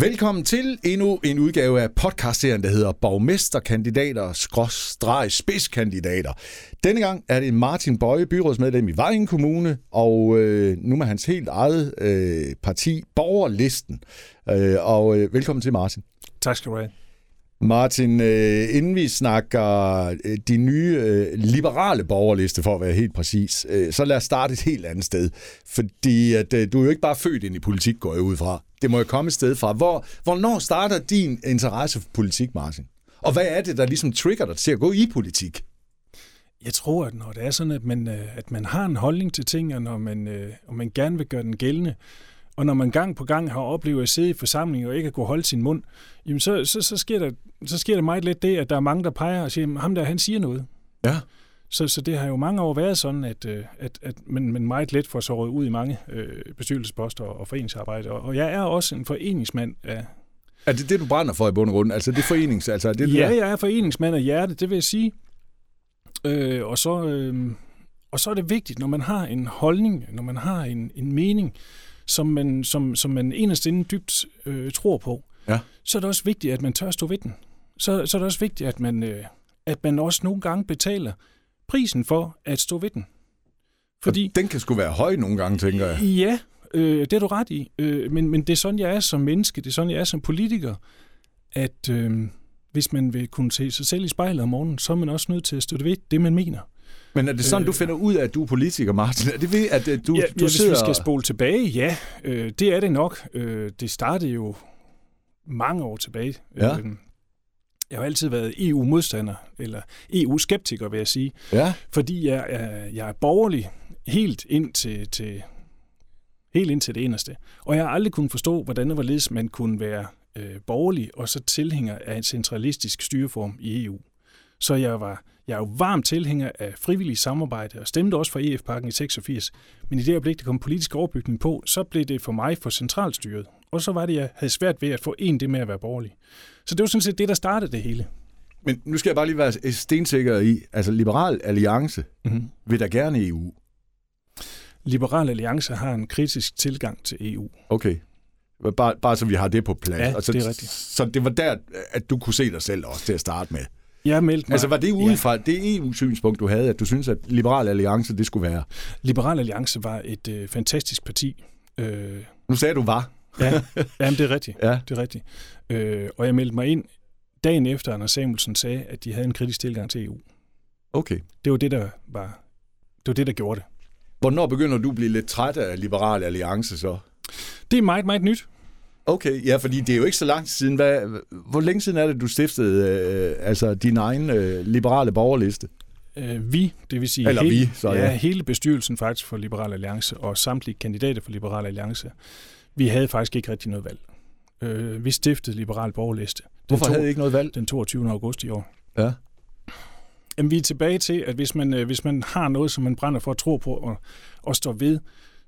Velkommen til endnu en udgave af podcastserien, der hedder Borgmesterkandidater, skråstreg spidskandidater. Denne gang er det Martin Bøje, byrådsmedlem i Vejen Kommune, og øh, nu med hans helt eget øh, parti, Borgerlisten. Øh, og øh, velkommen til, Martin. Tak skal du have. Martin, øh, inden vi snakker øh, de nye øh, liberale borgerliste, for at være helt præcis, øh, så lad os starte et helt andet sted. Fordi at, øh, du er jo ikke bare født ind i politik, går jeg ud fra. Det må jo komme et sted fra. Hvor, hvornår starter din interesse for politik, Martin? Og hvad er det, der ligesom trigger dig til at gå i politik? Jeg tror, at når det er sådan, at man, øh, at man har en holdning til ting, og når man, øh, og man gerne vil gøre den gældende, og når man gang på gang har oplevet at sidde i forsamling og ikke at kunne holde sin mund, jamen så, så, så, sker der, så sker der meget let det, at der er mange, der peger og siger, ham der, han siger noget. Ja. Så, så det har jo mange år været sådan, at, øh, at, at man, man meget let får såret ud i mange øh, bestyrelsesposter og foreningsarbejde. Og, og jeg er også en foreningsmand af... Er det det, du brænder for i bund og grund? Altså det forenings... Altså, det, ja, der... jeg er foreningsmand af hjerte, det vil jeg sige. Øh, og, så, øh, og så er det vigtigt, når man har en holdning, når man har en, en mening, som man, som, som man eneste inden dybt øh, tror på, ja. så er det også vigtigt, at man tør stå ved den. Så, så er det også vigtigt, at man, øh, at man også nogle gange betaler prisen for at stå ved den. Fordi, den kan sgu være høj nogle gange, tænker jeg. Ja, øh, det er du ret i. Øh, men, men det er sådan, jeg er som menneske, det er sådan, jeg er som politiker, at øh, hvis man vil kunne se sig selv i spejlet om morgenen, så er man også nødt til at stå ved det, man mener. Men er det sådan, øh, du finder ud af, at du er politiker, Martin? Er det ved, at øh, du, ja, du ja, sidder... Hvis vi skal spole tilbage, ja, øh, det er det nok. Øh, det startede jo mange år tilbage. Ja. Øh, jeg har altid været EU-modstander, eller EU-skeptiker, vil jeg sige. Ja. Fordi jeg er, jeg er borgerlig helt ind til, til, helt ind til det eneste. Og jeg har aldrig kunnet forstå, hvordan det var ledes, man kunne være øh, borgerlig og så tilhænger af en centralistisk styreform i EU. Så jeg var jeg er jo varm tilhænger af frivillig samarbejde og stemte også for EF-pakken i 86. Men i det øjeblik, der kom politisk overbygning på, så blev det for mig for centralstyret. Og så var det, jeg havde svært ved at få en det med at være borgerlig. Så det var sådan set det, der startede det hele. Men nu skal jeg bare lige være stensikker i, altså Liberal Alliance mm-hmm. vil da gerne EU. Liberal Alliance har en kritisk tilgang til EU. Okay. Bare, bare så vi har det på plads. Ja, altså, det er rigtigt. Så det var der, at du kunne se dig selv også til at starte med. Jeg meldte mig. Altså var det udefra, ja. det EU-synspunkt, du havde, at du synes, at Liberal Alliance, det skulle være? Liberal Alliance var et øh, fantastisk parti. Øh, nu sagde du var. ja, jamen, det er rigtigt. Ja. Det er rigtigt. Øh, og jeg meldte mig ind dagen efter, Anders Samuelsen sagde, at de havde en kritisk tilgang til EU. Okay. Det var det, der var, det var det, der gjorde det. Hvornår begynder du at blive lidt træt af Liberal Alliance så? Det er meget, meget nyt. Okay, ja, fordi det er jo ikke så lang tid siden. Hvad, hvor længe siden er det, du stiftede øh, altså din egen øh, liberale borgerliste? Øh, vi, det vil sige Eller hele, vi, så, ja. ja, hele bestyrelsen faktisk for Liberal Alliance og samtlige kandidater for Liberal Alliance, vi havde faktisk ikke rigtig noget valg. Øh, vi stiftede Liberal Borgerliste. Hvorfor to, havde I ikke noget valg? Den 22. august i år. Ja. Jamen, vi er tilbage til, at hvis man, hvis man har noget, som man brænder for at tro på og, og står ved,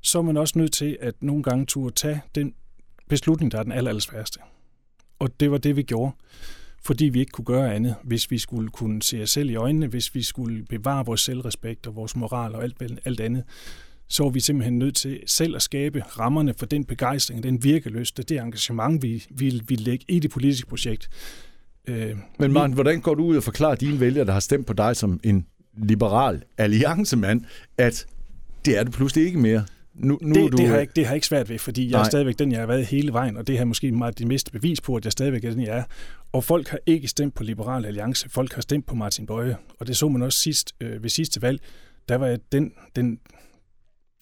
så er man også nødt til at nogle gange turde tage den beslutning, der er den aller, aller sværeste. Og det var det, vi gjorde, fordi vi ikke kunne gøre andet, hvis vi skulle kunne se os selv i øjnene, hvis vi skulle bevare vores selvrespekt og vores moral og alt, alt andet, så var vi simpelthen nødt til selv at skabe rammerne for den begejstring, den virkeløst, det engagement, vi ville vi lægge i det politiske projekt. Øh, Men Martin, hvordan går du ud og forklarer dine vælgere, der har stemt på dig som en liberal alliancemand, at det er du pludselig ikke mere? Nu, nu det, du... det, har jeg ikke, det har jeg ikke svært ved, fordi jeg Nej. er stadigvæk den, jeg har været hele vejen, og det har måske meget det meste bevis på, at jeg stadigvæk er den, jeg er. Og folk har ikke stemt på Liberal Alliance, folk har stemt på Martin Bøje, og det så man også sidst øh, ved sidste valg. Der var jeg den, den,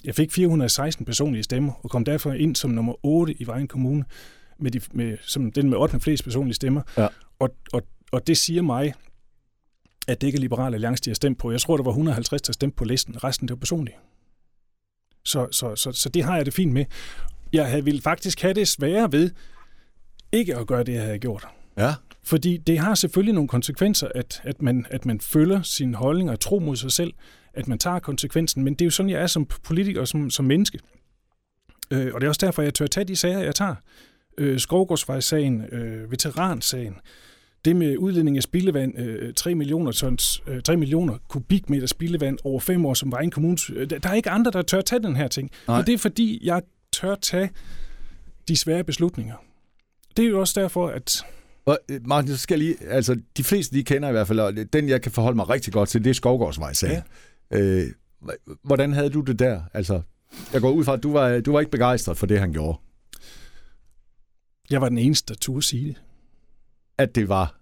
jeg fik 416 personlige stemmer, og kom derfor ind som nummer 8 i Vejen Kommune, med de, med, som den med 8. flest personlige stemmer. Ja. Og, og, og det siger mig, at det ikke er Liberal Alliance, de har stemt på. Jeg tror, der var 150, der stemte på listen. Resten, det var personligt. Så, så, så, så det har jeg det fint med. Jeg ville faktisk have det sværere ved ikke at gøre det, jeg havde gjort. Ja. Fordi det har selvfølgelig nogle konsekvenser, at, at, man, at man følger sin holdning og tro mod sig selv, at man tager konsekvensen. Men det er jo sådan, jeg er som politiker og som, som menneske. Øh, og det er også derfor, jeg tør tage de sager, jeg tager. Øh, Skovgårdsvejssagen, øh, veteransagen, det med udledning af spildevand, øh, 3 millioner tons, øh, 3 millioner kubikmeter spildevand over fem år, som var en kommune. Øh, der er ikke andre, der tør tage den her ting. Nej. Og det er fordi, jeg tør tage de svære beslutninger. Det er jo også derfor, at og, øh, Martin, så skal jeg lige, altså de fleste, de kender i hvert fald, og den jeg kan forholde mig rigtig godt til, det er Skovgårdsvej Ja. Øh, hvordan havde du det der? Altså, jeg går ud fra, at du var, du var ikke begejstret for det, han gjorde. Jeg var den eneste, der turde sige det. At det var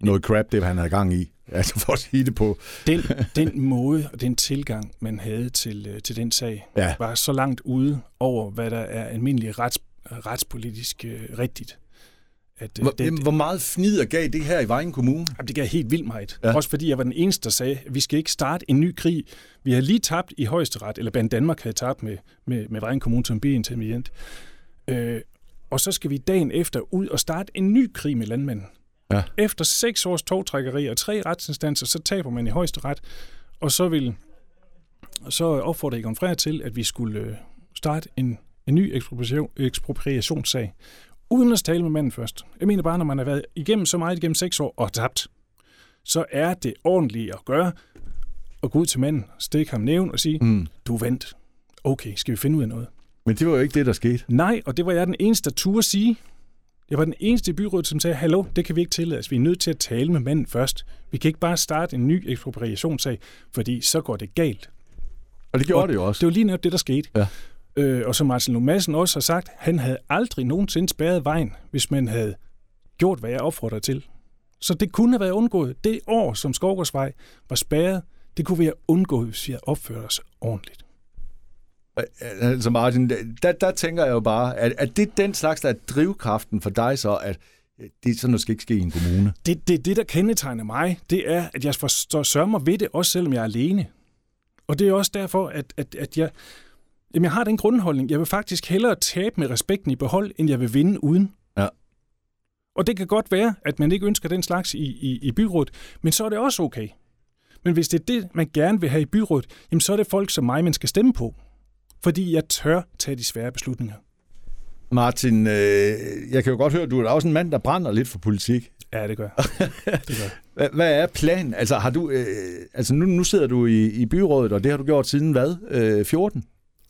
noget crap, det han havde gang i. Altså for at sige det på. Den, den måde og den tilgang, man havde til, øh, til den sag, ja. var så langt ude over, hvad der er almindelig rets, retspolitisk uh, rigtigt. At, uh, hvor, det, hvor meget fnider gav det her i Vejen Kommune? Jamen, det gav helt vildt meget. Ja. Også fordi jeg var den eneste, der sagde, at vi skal ikke starte en ny krig. Vi har lige tabt i højesteret, eller Band Danmark havde tabt med, med, med Vejen Kommune som biintermediant. Øh, og så skal vi dagen efter ud og starte en ny krig med landmanden. Ja. Efter seks års togtrækkeri og tre retsinstanser, så taber man i højeste ret, og så vil så opfordrer Egon Freja til, at vi skulle øh, starte en, en ny ekspropriation, ekspropriationssag, uden at tale med manden først. Jeg mener bare, når man har været igennem så meget igennem seks år og tabt, så er det ordentligt at gøre, at gå ud til manden, stikke ham nævn og sige, mm. du vent. Okay, skal vi finde ud af noget? Men det var jo ikke det, der skete. Nej, og det var jeg den eneste, der turde sige. Jeg var den eneste i byrådet, som sagde, hallo, det kan vi ikke tillade os. Vi er nødt til at tale med manden først. Vi kan ikke bare starte en ny ekspropriationssag, fordi så går det galt. Og det gjorde og det jo også. Det var lige netop det, der skete. Ja. Øh, og som Martin Lund Madsen også har sagt, han havde aldrig nogensinde spærret vejen, hvis man havde gjort, hvad jeg opfordrer til. Så det kunne have været undgået. Det år, som Skovgårdsvej var spærret, det kunne vi have undgået, hvis vi havde opført os ordentligt. Altså Martin, der, der tænker jeg jo bare, at, at det den slags, der er drivkraften for dig så, at det sådan noget skal ikke ske i en kommune? Det, det, det der kendetegner mig, det er, at jeg forstår sørger mig ved det, også selvom jeg er alene. Og det er også derfor, at, at, at jeg, jamen jeg har den grundholdning. Jeg vil faktisk hellere tabe med respekten i behold, end jeg vil vinde uden. Ja. Og det kan godt være, at man ikke ønsker den slags i, i, i byrådet, men så er det også okay. Men hvis det er det, man gerne vil have i byrådet, jamen så er det folk som mig, man skal stemme på fordi jeg tør tage de svære beslutninger. Martin, øh, jeg kan jo godt høre, at du er også en mand, der brænder lidt for politik. Ja, det gør det gør. Hvad, er planen? Altså, har du, øh, altså nu, nu sidder du i, i byrådet, og det har du gjort siden hvad? Øh, 14?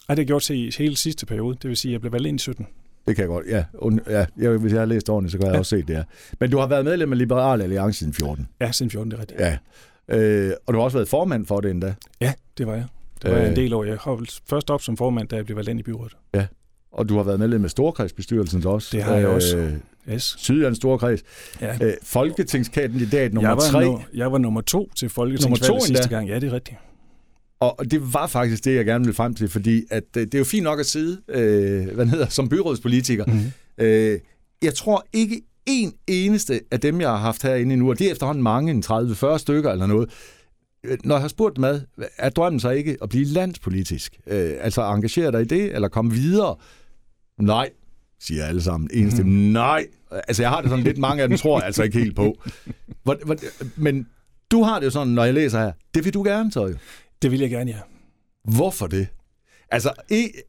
Ja, det har jeg gjort til hele sidste periode. Det vil sige, at jeg blev valgt ind i 17. Det kan jeg godt, ja. Und, ja jeg, hvis jeg har læst ordentligt, så kan jeg ja. også se det her. Men du har været medlem af Liberal Alliance siden 14? Ja, siden 14, det er rigtigt. Ja. Øh, og du har også været formand for det endda? Ja, det var jeg. Det var øh, en del år. Jeg har først op som formand, da jeg blev valgt ind i byrådet. Ja, og du har været medlem med Storkredsbestyrelsen også. Det har jeg øh, også. Yes. Sydjyllands Storkreds. Ja. Øh, folketingskandidat nummer jeg var tre. No, jeg var nummer to til folketingsvalget sidste gang. Ja, det er rigtigt. Og det var faktisk det, jeg gerne ville frem til, fordi at, øh, det er jo fint nok at sidde øh, hvad hedder, som byrådspolitiker. Mm-hmm. Øh, jeg tror ikke en eneste af dem, jeg har haft herinde nu, og det er efterhånden mange, en 30-40 stykker eller noget, når jeg har spurgt med, er drømmen så ikke at blive landspolitisk? Øh, altså engagere dig i det, eller komme videre? Nej, siger alle sammen. Eneste, mm. nej. Altså jeg har det sådan lidt, mange af dem tror jeg altså ikke helt på. Hvor, hvor, men du har det jo sådan, når jeg læser her, det vil du gerne så jo. Det vil jeg gerne, ja. Hvorfor det? Altså,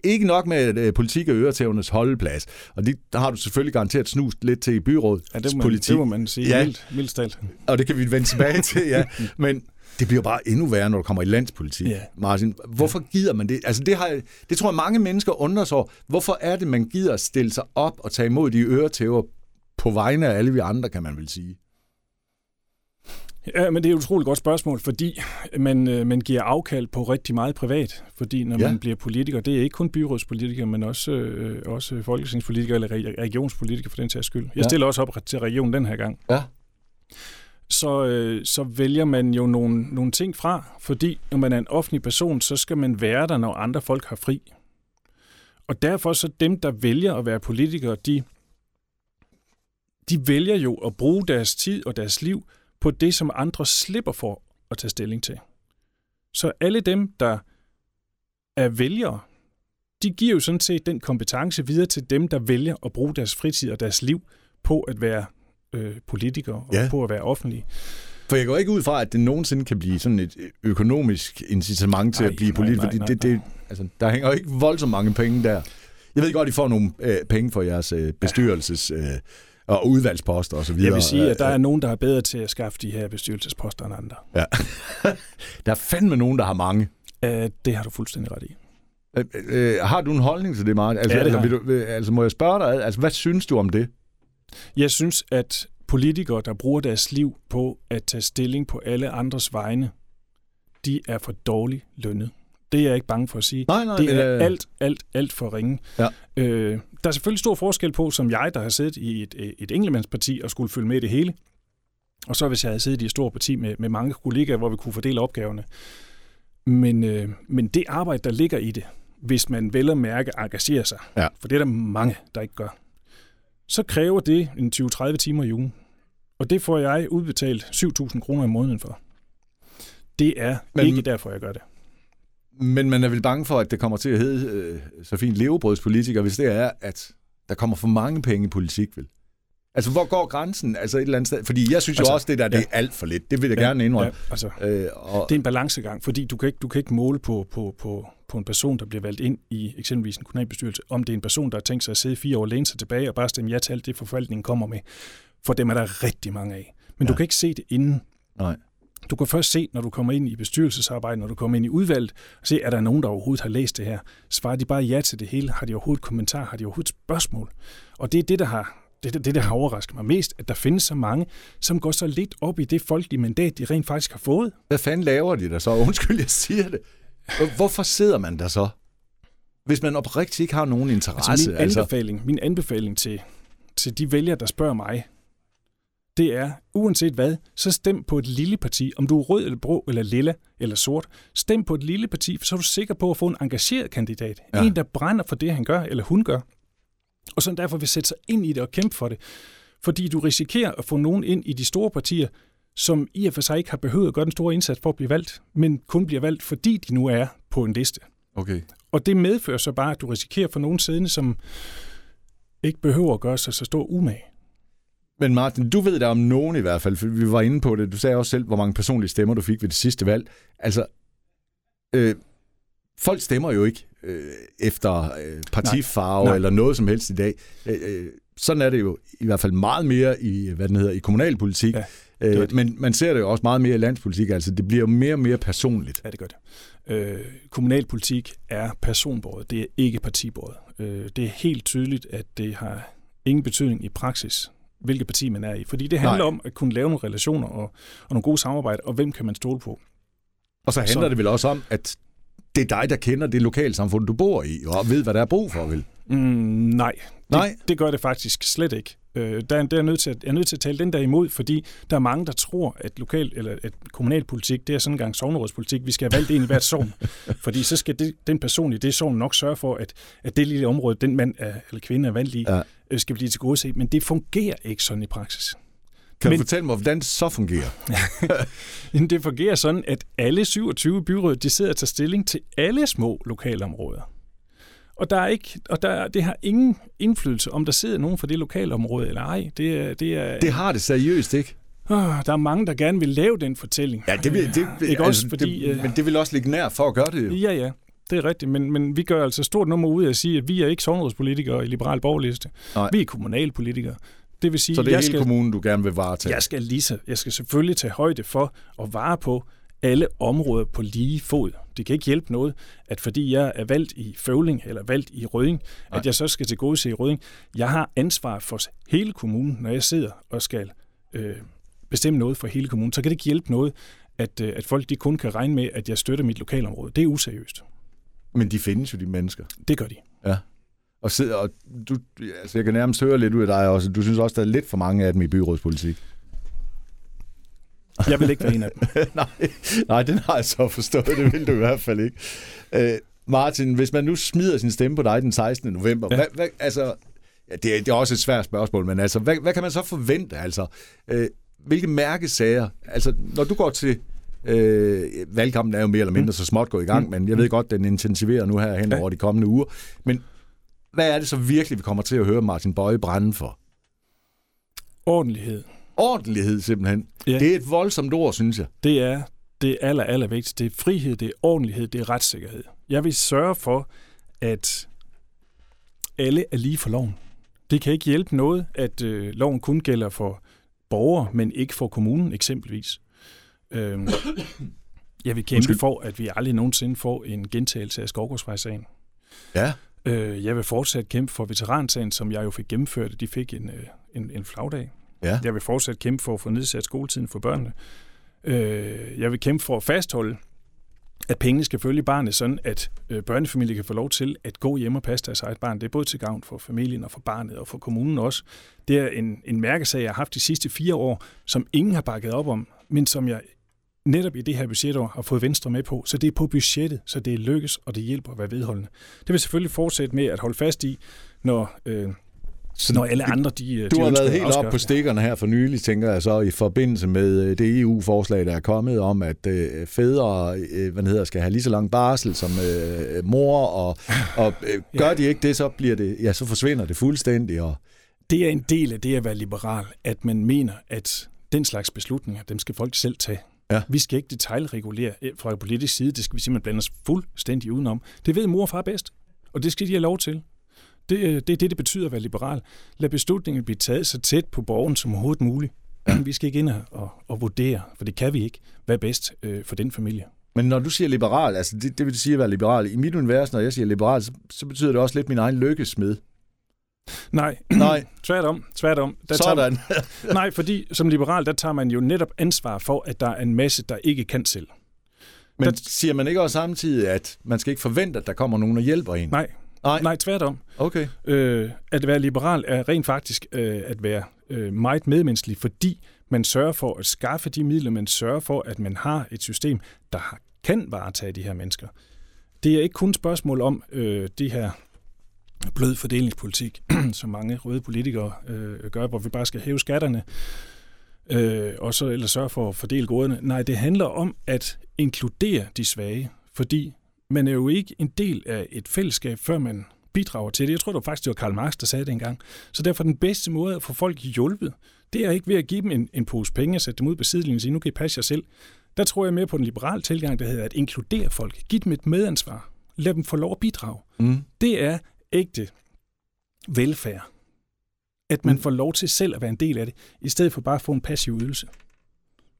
ikke nok med uh, politik og øretævnes holdeplads, og det der har du selvfølgelig garanteret snust lidt til i byrådet. Ja, det må, politik. det må man sige, ja. mildt, mildt Og det kan vi vende tilbage til, ja. Men det bliver bare endnu værre, når du kommer i landspolitik, ja. Martin. Hvorfor gider man det? Altså, det, har, det tror jeg, mange mennesker undrer sig over. Hvorfor er det, man gider at stille sig op og tage imod de øretæver på vegne af alle vi andre, kan man vel sige? Ja, men det er et utroligt godt spørgsmål, fordi man, øh, man giver afkald på rigtig meget privat. Fordi når ja. man bliver politiker, det er ikke kun byrådspolitiker, men også, øh, også folketingspolitiker eller regionspolitiker for den sags skyld. Jeg ja. stiller også op til regionen den her gang. Ja så, øh, så vælger man jo nogle, nogle ting fra, fordi når man er en offentlig person, så skal man være der, når andre folk har fri. Og derfor så dem, der vælger at være politikere, de, de vælger jo at bruge deres tid og deres liv på det, som andre slipper for at tage stilling til. Så alle dem, der er vælgere, de giver jo sådan set den kompetence videre til dem, der vælger at bruge deres fritid og deres liv på at være øh, politiker og Ja. på at være offentlig. For jeg går ikke ud fra, at det nogensinde kan blive sådan et økonomisk incitament til Nej, at blive nej, politiker, nej, fordi nej, det, det, altså, der hænger jo ikke voldsomt mange penge der. Jeg ved godt, I får nogle øh, penge for jeres øh, bestyrelses- øh, og udvalgsposter osv. Jeg vil sige, at der er nogen, der er bedre til at skaffe de her bestyrelsesposter end andre. Ja. der er fandme nogen, der har mange. Øh, det har du fuldstændig ret i. Øh, øh, har du en holdning til det, Martin? Altså, Ja, det altså, vil du, øh, altså, må jeg spørge dig, altså, hvad synes du om det? Jeg synes, at politikere, der bruger deres liv på at tage stilling på alle andres vegne, de er for dårligt lønnet. Det er jeg ikke bange for at sige. Nej, nej, Det er øh, alt, alt, alt for ringe. Ja. Øh, der er selvfølgelig stor forskel på, som jeg, der har siddet i et, et enkeltmandsparti og skulle følge med i det hele, og så hvis jeg havde siddet i et stort parti med, med mange kollegaer, hvor vi kunne fordele opgaverne. Men, øh, men det arbejde, der ligger i det, hvis man vel at mærke engagerer sig, Ja. for det er der mange, der ikke gør, så kræver det en 20-30 timer i ugen. Og det får jeg udbetalt 7.000 kroner i måneden for. Det er Men- ikke derfor, jeg gør det. Men man er vel bange for, at det kommer til at hedde øh, så fint levebrødspolitiker, hvis det er, at der kommer for mange penge i politik, vel? Altså, hvor går grænsen? Altså et eller andet sted? Fordi jeg synes altså, jo også, det der det er alt for lidt. Det vil jeg gerne indrømme. Ja, altså, Øh, og, Det er en balancegang, fordi du kan ikke, du kan ikke måle på, på, på, på en person, der bliver valgt ind i eksempelvis en kommunalbestyrelse, om det er en person, der har tænkt sig at sidde fire år og læne sig tilbage og bare stemme ja til alt det, forvaltningen kommer med. For dem er der rigtig mange af. Men ja. Du kan ikke se det inden. nej. Du kan først se, når du kommer ind i bestyrelsesarbejde, når du kommer ind i udvalget, se, er der nogen, der overhovedet har læst det her? Svarer de bare ja til det hele? Har de overhovedet kommentar? Har de overhovedet spørgsmål? Og det er det, der har det, det, der har overrasket mig mest, at der findes så mange, som går så lidt op i det folkelige mandat, de rent faktisk har fået. Hvad fanden laver de der så? Undskyld, jeg siger det. Hvor- Hvorfor sidder man der så? Hvis man oprigtigt ikke har nogen interesse. Altså min anbefaling, min anbefaling til, til de vælgere, der spørger mig, det er, uanset hvad, så stem på et lille parti. Om du er rød eller blå eller lilla eller sort, stem på et lille parti, for så er du sikker på at få en engageret kandidat. Ja. En, der brænder for det, han gør eller hun gør. Og så derfor vil sætte sig ind i det og kæmpe for det. Fordi du risikerer at få nogen ind i de store partier, som i og for sig ikke har behøvet at gøre den store indsats for at blive valgt, men kun bliver valgt, fordi de nu er på en liste. Okay. Og det medfører så bare, at du risikerer for nogen siddende, som ikke behøver at gøre sig så stor umage. Men Martin, du ved da om nogen i hvert fald, for vi var inde på det. Du sagde også selv, hvor mange personlige stemmer du fik ved det sidste valg. Altså, øh, folk stemmer jo ikke øh, efter øh, partifarve Nej. Nej. eller noget som helst i dag. Øh, øh, sådan er det jo i hvert fald meget mere i, hvad den hedder, i kommunalpolitik. Ja, øh, men man ser det jo også meget mere i landspolitik. Altså, det bliver mere og mere personligt. Ja, det gør det. Øh, kommunalpolitik er personbåret, det er ikke partibåret. Øh, det er helt tydeligt, at det har ingen betydning i praksis, hvilket parti man er i. Fordi det handler Nej. Om at kunne lave nogle relationer og, og nogle gode samarbejder, og hvem kan man stole på. Og så handler Så- det vel også om, at det er dig, der kender det lokalsamfund, du bor i, og ved, hvad der er brug for, vel? Mm, nej, det, Nej. det gør det faktisk slet ikke. Øh, der, er- der er nødt til at, jeg er nødt til at tale den der imod, fordi der er mange, der tror, at lokal eller at kommunalpolitik, det er sådan en gang sovnerådspolitik. Vi skal have valgt en i hvert sovn. fordi så skal det, den person i det sovn nok sørge for, at, at det lille område, den mand er, eller kvinde er valgt i, Ja. øh, skal blive til gode se. Men det fungerer ikke sådan i praksis. Kan Men- du fortælle mig, hvordan det så fungerer? Det fungerer sådan, at alle 27 byråd, de sidder og tager stilling til alle små lokalområder. Og, der er ikke, og der, det har ingen indflydelse, om der sidder nogen for det lokalområde eller ej. Det det er, Det har det seriøst, ikke? der er mange, der gerne vil lave den fortælling. Ja, det vil, det, Ikke også, fordi, Det, øh, men det vil også ligge nær for at gøre det jo. Ja, ja, det er rigtigt, men, men vi gør altså stort nummer ud af at sige, at vi er ikke sovnrådspolitikere i Liberal Borgerliste. Nej. Vi er kommunalpolitikere. Det vil sige, Så det er jeg hele skal, kommunen, du gerne vil varetage. Jeg skal, lige jeg skal selvfølgelig tage højde for at vare på alle områder på lige fod. Det kan ikke hjælpe noget, at fordi jeg er valgt i Føvling eller valgt i Røding, Nej. at jeg så skal til gode se i Røding. Jeg har ansvar for hele kommunen, når jeg sidder og skal øh, bestemme noget for hele kommunen. Så kan det ikke hjælpe noget, at, øh, at folk de kun kan regne med, at jeg støtter mit lokalområde. Det er useriøst. Men de findes jo, de mennesker. Det gør de. Og, sidder, og du, altså jeg kan nærmest høre lidt ud af dig også. Du synes også, der er lidt for mange af dem i byrådspolitik. Jeg vil ikke være en af dem. nej, nej, den har jeg så forstået. Det vil du i hvert fald ikke. Øh, Martin, hvis man nu smider sin stemme på dig den 16. november, ja. Hvad, hvad, altså, ja, det, er, det er også et svært spørgsmål, men altså, hvad, hvad kan man så forvente? Altså, øh, hvilke mærkesager? Altså, når du går til øh, valgkampen er jo mere eller mindre så småt gået i gang, Mm. men jeg ved godt, den intensiverer nu her hen Ja. over de kommende uger. Men hvad er det så virkelig, vi kommer til at høre Martin Bøje brænde for? Ordentlighed. Ordentlighed simpelthen. Ja. Det er et voldsomt ord, synes jeg. Det er det aller, aller vigtigste. Det er frihed, det er ordentlighed, det er retssikkerhed. Jeg vil sørge for, at alle er lige for loven. Det kan ikke hjælpe noget, at øh, loven kun gælder for borgere, men ikke for kommunen eksempelvis. Øhm, jeg vil kæmpe Undskyld. for, at vi aldrig nogensinde får en gentagelse af Skovgårdsvejsagen. Ja. Øh, jeg vil fortsat kæmpe for veteransagen, som jeg jo fik gennemført. De fik en, øh, en, en flagdag. Ja. Jeg vil fortsat kæmpe for at få nedsat skoletiden for børnene. Øh, jeg vil kæmpe for at fastholde, at pengene skal følge barnet, sådan at øh, børnefamilier kan få lov til at gå hjem og passe deres eget barn. Det er både til gavn for familien og for barnet og for kommunen også. Det er en, en mærkesag, jeg har haft de sidste fire år, som ingen har bakket op om, men som jeg netop i det her budgetår har fået Venstre med på. Så det er på budgettet, så det lykkes, og det hjælper at være vedholdende. Det vil selvfølgelig fortsætte med at holde fast i, når, øh, så når alle andre de, øh, Du de har været helt op på stikkerne her for nylig, tænker jeg så, i forbindelse med øh, det EU-forslag, der er kommet om, at øh, fædre øh, hvad hedder, skal have lige så lang barsel som øh, mor, og, og øh, gør de ikke det, så bliver det, ja, så forsvinder det fuldstændig. Og, Det er en del af det at være liberal, at man mener, at den slags beslutninger, dem skal folk selv tage. Ja. Vi skal ikke detaljregulere eh, fra politisk side, det skal vi simpelthen blande os fuldstændig udenom. Det ved mor og far bedst, og det skal de have lov til. Det, øh, det er det, det betyder at være liberal. Lad beslutningen blive taget så tæt på borgen som overhovedet muligt. Ja. Vi skal ikke ind og, og vurdere, for det kan vi ikke, hvad er bedst øh, for den familie. men når du siger liberal, altså det, det vil sige at være liberal. I mit univers, når jeg siger liberal, så, så betyder det også lidt min egen lykkesmed. Nej, Nej, tværtom. tværtom. Der tager, sådan. nej, fordi som liberal, der tager man jo netop ansvar for, at der er en masse, der ikke kan selv. Men Der- siger man ikke også samtidig, at man skal ikke forvente, at der kommer nogen og hjælper en? Nej, Nej. nej tværtom. Okay. Øh, at være liberal er rent faktisk øh, at være øh, meget medmenneskelig, fordi man sørger for at skaffe de midler, man sørger for, at man har et system, der kan varetage de her mennesker. Det er ikke kun et spørgsmål om øh, det her blød fordelingspolitik, som mange røde politikere øh, gør, hvor vi bare skal hæve skatterne, øh, og så ellers sørge for at fordele goderne. Nej, det handler om at inkludere de svage, fordi man er jo ikke en del af et fællesskab, før man bidrager til det. Jeg tror, det var faktisk, det var Karl Marx, der sagde det engang. Så derfor den bedste måde at få folk hjulpet, det er ikke ved at give dem en, en pose penge og sætte dem ud på sidelinjen og sige, nu kan I passe jer selv. Der tror jeg mere på den liberale tilgang, der hedder at inkludere folk. Giv dem et medansvar. Lad dem få lov at bidrage. Mm. Det er ægte velfærd. At man får lov til selv at være en del af det, i stedet for bare at få en passiv ydelse.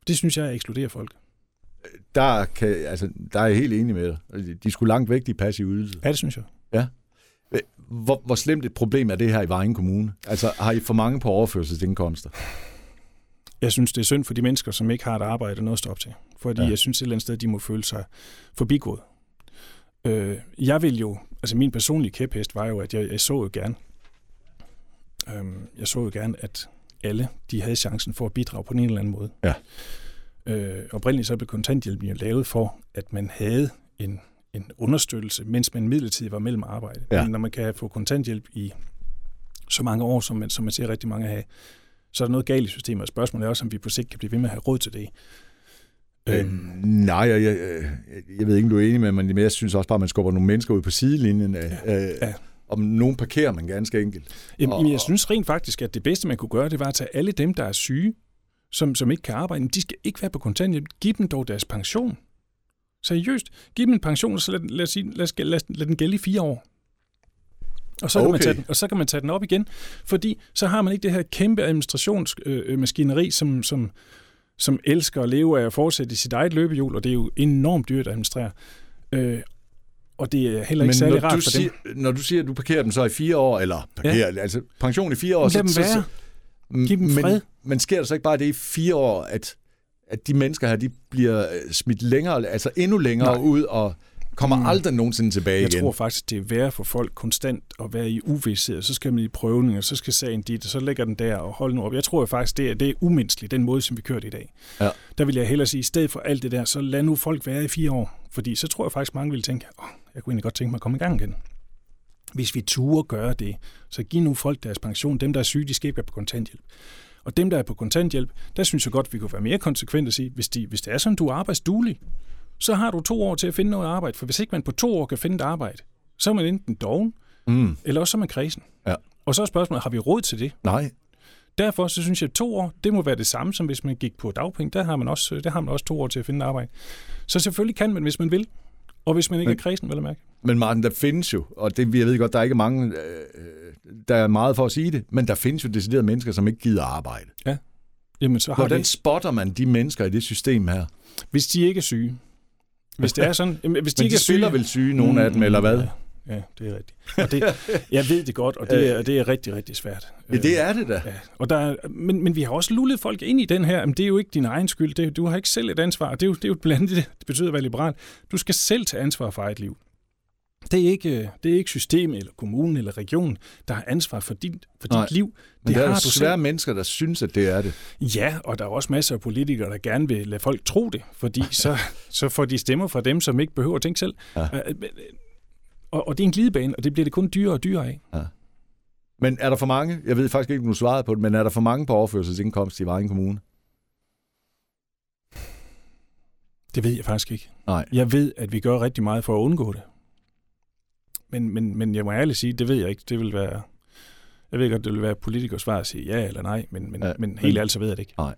Det synes jeg er at ekskludere folk. Der, kan, altså, der er jeg helt enig med dig. De skulle langt væk, de passive ydelser. Ja, det synes jeg. Hvor, hvor slemt et problem er det her i Vejen Kommune? Altså, har I for mange på overførselsindkomster? Jeg synes, det er synd for de mennesker, som ikke har et arbejde og noget at stå op til. Fordi Ja. ja. jeg synes et eller andet sted, de må føle sig forbigået. Øh, jeg vil jo, altså min personlige kæphest var jo, at jeg, jeg så jo gerne, øhm, jeg så jo gerne, at alle de havde chancen for at bidrage på en eller anden måde. Ja. Øh, oprindeligt så blev kontanthjælpen jo lavet for, at man havde en, en understøttelse, mens man midlertidigt var mellem arbejde. Ja. Men når man kan få kontanthjælp i så mange år, som man, som man ser rigtig mange have, så er der noget galt i systemet, og spørgsmålet er også, om vi på sigt kan blive ved med at have råd til det. Øhm. Nej, jeg, jeg, jeg ved ikke, om du er enig med mig, men jeg synes også bare, at man skubber nogle mennesker ud på sidelinjen. Ja. Øh, Ja. Om nogen parkerer man ganske enkelt. Jamen, Og- jeg synes rent faktisk, at det bedste, man kunne gøre, det var at tage alle dem, der er syge, som, som ikke kan arbejde, de skal ikke være på kontanthjælp. Giv dem dog deres pension. Seriøst. Giv dem en pension, og så lad, lad, os sige, lad, lad, lad, lad den gælde i fire år. Og så, kan man Okay. tage den, og så kan man tage den op igen, fordi så har man ikke det her kæmpe administrationsmaskineri, som, som, som elsker at leve af at fortsætte i sit eget løbehjul, og det er jo enormt dyrt at administrere. Øh, og det er heller ikke Men særlig rart for siger, dem. når du siger, at du parkerer dem så i fire år, eller parkerer, ja. altså pension i fire år, så, så, så, Giv dem men, fred. Men sker der så ikke bare det i fire år, at, at de mennesker her, de bliver øh, smidt længere, altså endnu længere Nej. ud, og kommer Mm. aldrig nogensinde tilbage Jeg igen? tror faktisk, det er værre for folk konstant at være i uvidshed, så skal man i prøvning, og så skal sagen dit, og så lægger den der, og hold nu op. Jeg tror faktisk, det er, det er umenneskeligt, den måde, som vi kørte i dag. Ja. Der vil jeg hellere sige, i stedet for alt det der, så lad nu folk være i fire år. Fordi så tror jeg faktisk, mange vil tænke, oh, jeg kunne egentlig godt tænke mig at komme i gang igen. Hvis vi turer gøre det, så giv nu folk deres pension. Dem, der er syge, de skal ikke være på kontanthjælp. Og dem, der er på kontanthjælp, der synes jeg godt, vi kunne være mere konsekvente og sige, hvis, de, hvis det er sådan, du er arbejdsduelig, så har du to år til at finde noget arbejde. For hvis ikke man på to år kan finde et arbejde, så er man enten doven, Mm. eller også så er man kredsen. Ja. Og så er spørgsmålet, har vi råd til det? Nej. Derfor så synes jeg, at to år, det må være det samme, som hvis man gik på dagpenge. Der har man også, der har man også to år til at finde arbejde. Så selvfølgelig kan man, hvis man vil. Og hvis man ikke men, er kredsen, vil jeg mærke. Men Martin, der findes jo, og det, jeg ved godt, der er ikke mange, øh, der er meget for at sige det, men der findes jo deciderede mennesker, som ikke gider arbejde. Ja. Jamen, så har Hvordan det... spotter man de mennesker i det system her? Hvis de ikke er syge. Hvis det er sådan... Jamen, hvis de men ikke de er syge... spiller vel syge, nogle af dem, eller hvad? Ja. Ja, det er rigtigt. Og det, jeg ved det godt, og det er, det er rigtig, rigtig svært. Ja, det er det da. Ja. Og der er, men, men vi har også lullet folk ind i den her. Men det er jo ikke din egen skyld. Det, du har ikke selv et ansvar. Det er jo, det er jo blandt andet det, betyder at være liberal. Du skal selv tage ansvar for eget liv. Det er ikke, det er ikke systemet, eller kommunen, eller regionen, der har ansvar for dit, for dit liv. Det men der er svære selv. mennesker, der synes, at det er det. Ja, og der er også masser af politikere, der gerne vil lade folk tro det, fordi så, så får de stemmer fra dem, som ikke behøver at tænke selv. Ja. Og, og det er en glidebane, og det bliver det kun dyrere og dyrere af. Ja. Men er der for mange, jeg ved faktisk ikke, om du svarede på det, men er der for mange på overførselsindkomst i Vejen Kommune? Det ved jeg faktisk ikke. Nej. Jeg ved, at vi gør rigtig meget for at undgå det. Men, men, men jeg må ærligt sige, det ved jeg ikke. Det vil være... Jeg ved godt, det vil være politikers svar at sige ja eller nej, men, men, ja, men helt ærligt så ved jeg det ikke. Nej.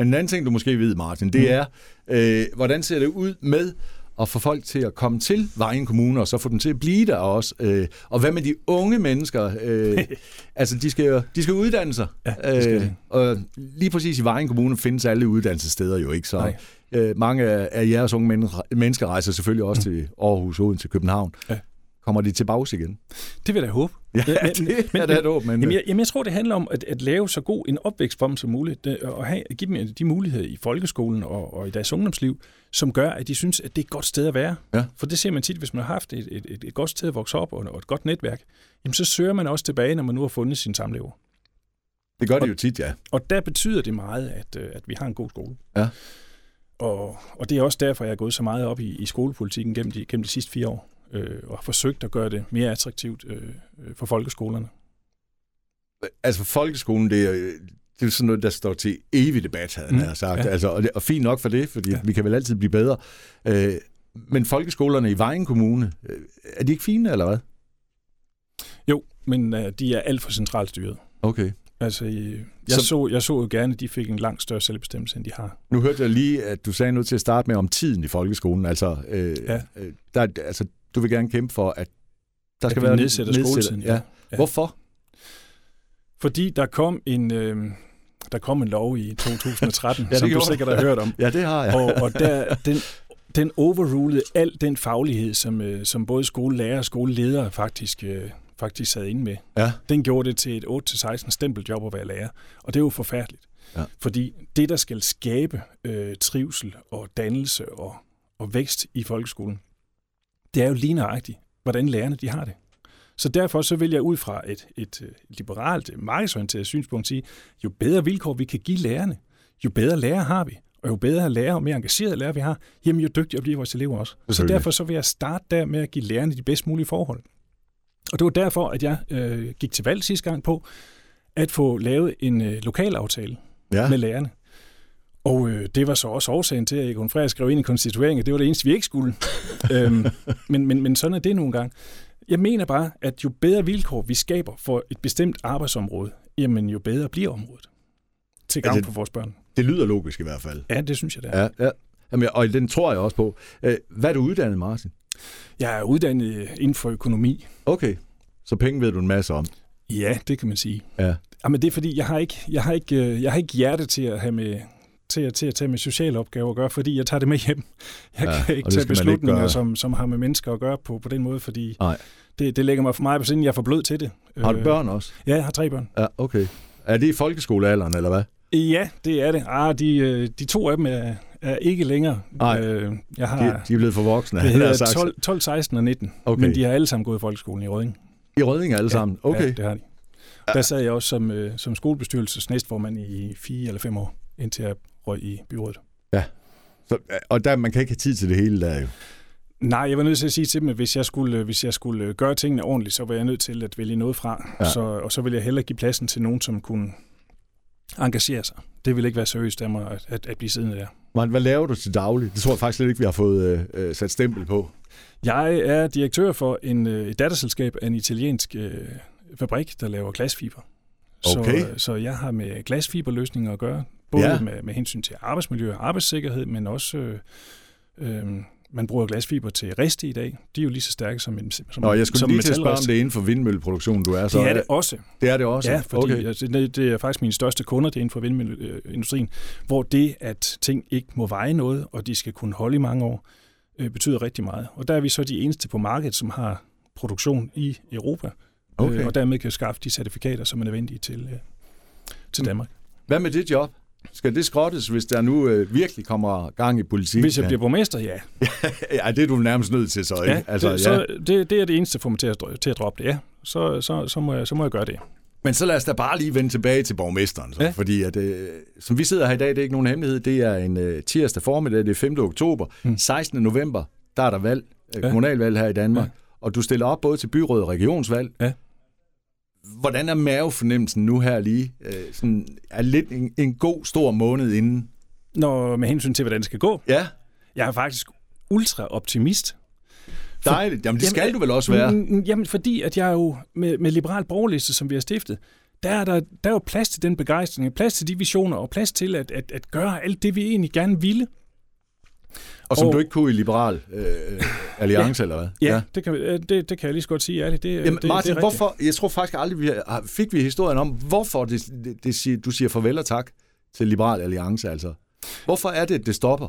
En anden ting, du måske ved, Martin, det mm. er, øh, hvordan ser det ud med at få folk til at komme til Vejen Kommune, og så få dem til at blive der også. Øh, og hvad med de unge mennesker? Øh, altså, de skal jo de skal uddanne sig. Ja, det skal øh, og lige præcis i Vejen Kommune findes alle uddannelsessteder jo ikke, så øh, mange af jeres unge mennesker rejser selvfølgelig også mm. til Aarhus, Odense, til København. Ja. Kommer de tilbage igen? Det vil jeg da håbe. Ja, men, det men, er det et håb. Men... Jamen, jeg, jamen, jeg tror, det handler om at, at lave så god en opvækst for dem som muligt, og have, give dem de muligheder i folkeskolen og, og i deres ungdomsliv, som gør, at de synes, at det er et godt sted at være. Ja. For det ser man tit, hvis man har haft et, et, et, et godt sted at vokse op og, og et godt netværk, jamen så søger man også tilbage, når man nu har fundet sin samlever. Det gør det jo tit, ja. Og der betyder det meget, at, øh, at vi har en god skole. Ja. Og, og det er også derfor, jeg er gået så meget op i, i skolepolitikken gennem de, gennem de sidste fire år øh, og har forsøgt at gøre det mere attraktivt øh, øh for folkeskolerne. Altså folkeskolen, det er, det er sådan noget, der står til evig debat, havde mm. han sagt. Ja. Altså, og, det, og fint nok for det, fordi ja. vi kan vel altid blive bedre. Øh, men folkeskolerne i Vejen Kommune, øh, er de ikke fine, eller hvad? Jo, men uh, de er alt for centralt styret. Okay. Altså, jeg så, så, jeg så jo gerne, at de fik en langt større selvbestemmelse, end de har. Nu hørte jeg lige, at du sagde noget til at starte med om tiden i folkeskolen. Altså, øh, ja. øh, der, altså du vil gerne kæmpe for, at der skal at være nedsætter skoletiden. Ja. ja. Hvorfor? Fordi der kom en... Øh, der kom en lov i 2013, ja, som du sikkert har hørt om. Ja, det har jeg. og, og der, den, den overrulede al den faglighed, som, øh, som både skolelærer og skoleledere faktisk, øh, faktisk sad inde med. Ja. Den gjorde det til et 8-16 stempeljob at være lærer. Og det er jo forfærdeligt. Ja. Fordi det, der skal skabe øh, trivsel og dannelse og, og vækst i folkeskolen, det er jo lige nøjagtigt, hvordan lærerne de har det. Så derfor så vil jeg ud fra et, et, et liberalt, markedsorienteret synspunkt sige, jo bedre vilkår vi kan give lærerne, jo bedre lærer har vi. Og jo bedre lærer og mere engagerede lærer vi har, jamen jo dygtigere bliver vores elever også. Så derfor så vil jeg starte der med at give lærerne de bedst mulige forhold. Og det var derfor, at jeg øh, gik til valg sidste gang på at få lavet en øh, lokal aftale ja. med lærerne. Og øh, det var så også årsagen til, at Egon Freja skrev ind i konstitueringen, det var det eneste, vi ikke skulle. øhm, men, men, men sådan er det nogle gange. Jeg mener bare, at jo bedre vilkår vi skaber for et bestemt arbejdsområde, jamen jo bedre bliver området til gavn altså, for vores børn. Det lyder logisk i hvert fald. Ja, det synes jeg, det er. Ja, ja. Jamen, og den tror jeg også på. Øh, hvad er du uddannet, Martin? Jeg er uddannet inden for økonomi. Okay, så penge ved du en masse om. Ja, det kan man sige. Ja. Jamen, det er fordi, jeg har ikke, jeg har ikke, øh, jeg har ikke hjerte til at have med, at, til at tage med sociale opgaver at gøre, fordi jeg tager det med hjem. Jeg ja, kan ikke tage beslutninger, ikke som, som har med mennesker at gøre på, på den måde, fordi det, det lægger mig for meget på siden. Jeg er for blød til det. Har du øh, børn også? Ja, jeg har tre børn. Ja, okay. Er det i folkeskolealderen, eller hvad? Ja, det er det. Ah, de, øh, de to af dem er, er ikke længere. Nej, øh, jeg har, de, de er blevet for voksne. Det hedder 12, 12, 16 og 19, okay. men de har alle sammen gået i folkeskolen i Røding. I Røding alle sammen? Okay. Ja, det har de. Der sad jeg også som, øh, som skolebestyrelses næstformand i fire eller fem år, indtil jeg røg i byrådet. Ja, så, og der, man kan ikke have tid til det hele der jo. Nej, jeg var nødt til at sige til dem, at hvis jeg skulle, hvis jeg skulle gøre tingene ordentligt, så var jeg nødt til at vælge noget fra. Ja. Så, og så ville jeg hellere give pladsen til nogen, som kunne engagere sig. Det ville ikke være seriøst af mig at, at, at blive siddende der. Men hvad laver du til daglig? Det tror jeg faktisk slet ikke, vi har fået øh, sat stempel på. Jeg er direktør for en, øh, et datterselskab af en italiensk øh, fabrik, der laver glasfiber. Okay. Så, så jeg har med glasfiberløsninger at gøre, både Ja. med, med hensyn til arbejdsmiljø og arbejdssikkerhed, men også, øh, øh, man bruger glasfiber til riste i dag. De er jo lige så stærke som en som, Nå, jeg skulle som lige til at spørge, om det inden for vindmølleproduktion, du er. Så Det er det også. Det er det også? Ja, fordi okay. altså, det, det er faktisk mine største kunder, det er inden for vindmølleindustrien, hvor det, at ting ikke må veje noget, og de skal kunne holde i mange år, øh, betyder rigtig meget. Og der er vi så de eneste på markedet, som har produktion i Europa, Okay. øh, og dermed kan skaffe de certifikater, som er nødvendige til, øh, til Mm. Danmark. Hvad med dit job? Skal det skrottes, hvis der nu øh, virkelig kommer gang i politik? Hvis jeg bliver borgmester, ja. Ja, det er du nærmest nødt til så, ikke? ja, altså, det, så det, det er det eneste, der får mig til at, til at droppe det, ja. Så, så, så, må jeg, så må jeg gøre det. Men så lad os da bare lige vende tilbage til borgmesteren. Så, ja. Ja. Fordi at, øh, som vi sidder her i dag, det er ikke nogen hemmelighed. Det er en øh, tirsdag formiddag, det er 5. oktober. Mm. Mm. 16. november, der er der valg, øh, Ja. kommunalvalg her i Danmark. Ja. Ja. Og du stiller op både til byråd og regionsvalg. Ja. Hvordan er mavefornemmelsen nu her lige? Øh, sådan, er lidt en, en god, stor måned inden? Når med hensyn til, hvordan det skal gå, Ja, jeg er faktisk ultra optimist. For- dejligt. Jamen, det Jamen, skal du vel også være? Jamen, fordi at jeg jo med, med liberal borgerliste, som vi har stiftet, der er, der, der er jo plads til den begejstring, plads til de visioner, og plads til at, at, at gøre alt det, vi egentlig gerne ville. Og som og- du ikke kunne i Liberal øh, Alliance, ja. eller hvad? Ja, ja. Det, kan, øh, det, det kan jeg lige så godt sige ærligt. Det, Jamen, det, Martin, det er hvorfor, jeg tror faktisk aldrig, vi har, fik vi historien om, hvorfor det, det, det siger, du siger farvel og tak til Liberal Alliance, altså. Hvorfor er det, det stopper?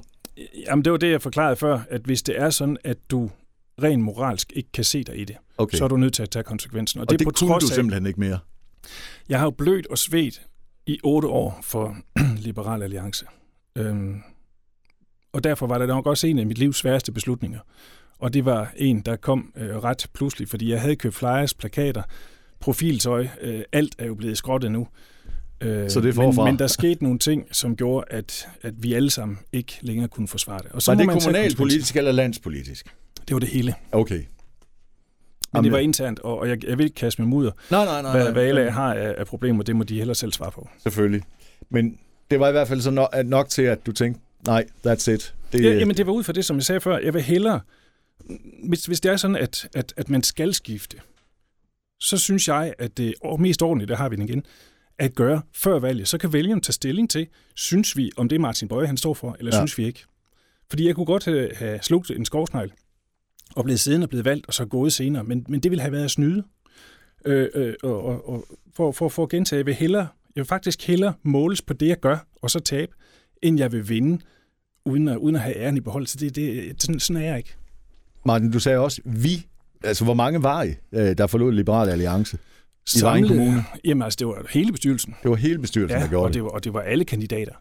Jamen, det var det, jeg forklarede før, at hvis det er sådan, at du rent moralsk ikke kan se dig i det, Okay. så er du nødt til at tage konsekvensen. Og, og det, det på kunne du trods af, simpelthen ikke mere. Jeg har jo blødt og svedt i otte år for Liberal Alliance. Øhm, og derfor var det nok også en af mit livs sværeste beslutninger. Og det var en, der kom øh, ret pludselig, fordi jeg havde købt flyers, plakater, profiltøj. Øh, alt er jo blevet skrottet nu. Øh, Så det er forfra. Men, men der skete nogle ting, som gjorde, at, at vi alle sammen ikke længere kunne forsvare det. Og Var må det kommunalpolitisk eller landspolitisk? Det var det hele. Okay. Men Jamen, det var internt, og, og jeg, jeg vil ikke kaste med mudder. Nej, nej, nej. Hvad, hvad LA har af, af problemer, det må de heller selv svare på. Selvfølgelig. Men det var i hvert fald så nok, nok til, at du tænkte, nej, that's it. Det, Ja, jamen, det var ud fra det, som jeg sagde før. Jeg vil hellere, hvis, hvis det er sådan, at, at, at man skal skifte, så synes jeg, at det og mest ordentligt, der har vi den igen, at gøre før valget. Så kan vælgerne tage stilling til, synes vi, om det er Martin Bøje, han står for, eller ja. synes vi ikke. Fordi jeg kunne godt have, have slugt en skovsnegl, og blevet siddende og blevet valgt, og så gået senere, men, men det ville have været at snyde. Øh, øh, og, og, og for, for, for at gentage, jeg vil, hellere, jeg vil faktisk hellere måles på det, jeg gør, og så tabe, end jeg vil vinde, uden at, uden at have æren i behold. Så det, det, sådan, sådan er jeg ikke. Martin, du sagde også, vi. Altså, hvor mange var I, øh, der forlod Liberal Alliance? I Vejen Kommune? Jamen altså, det var hele bestyrelsen. Det var hele bestyrelsen, der Ja, gjorde og det. var, og det var alle kandidater.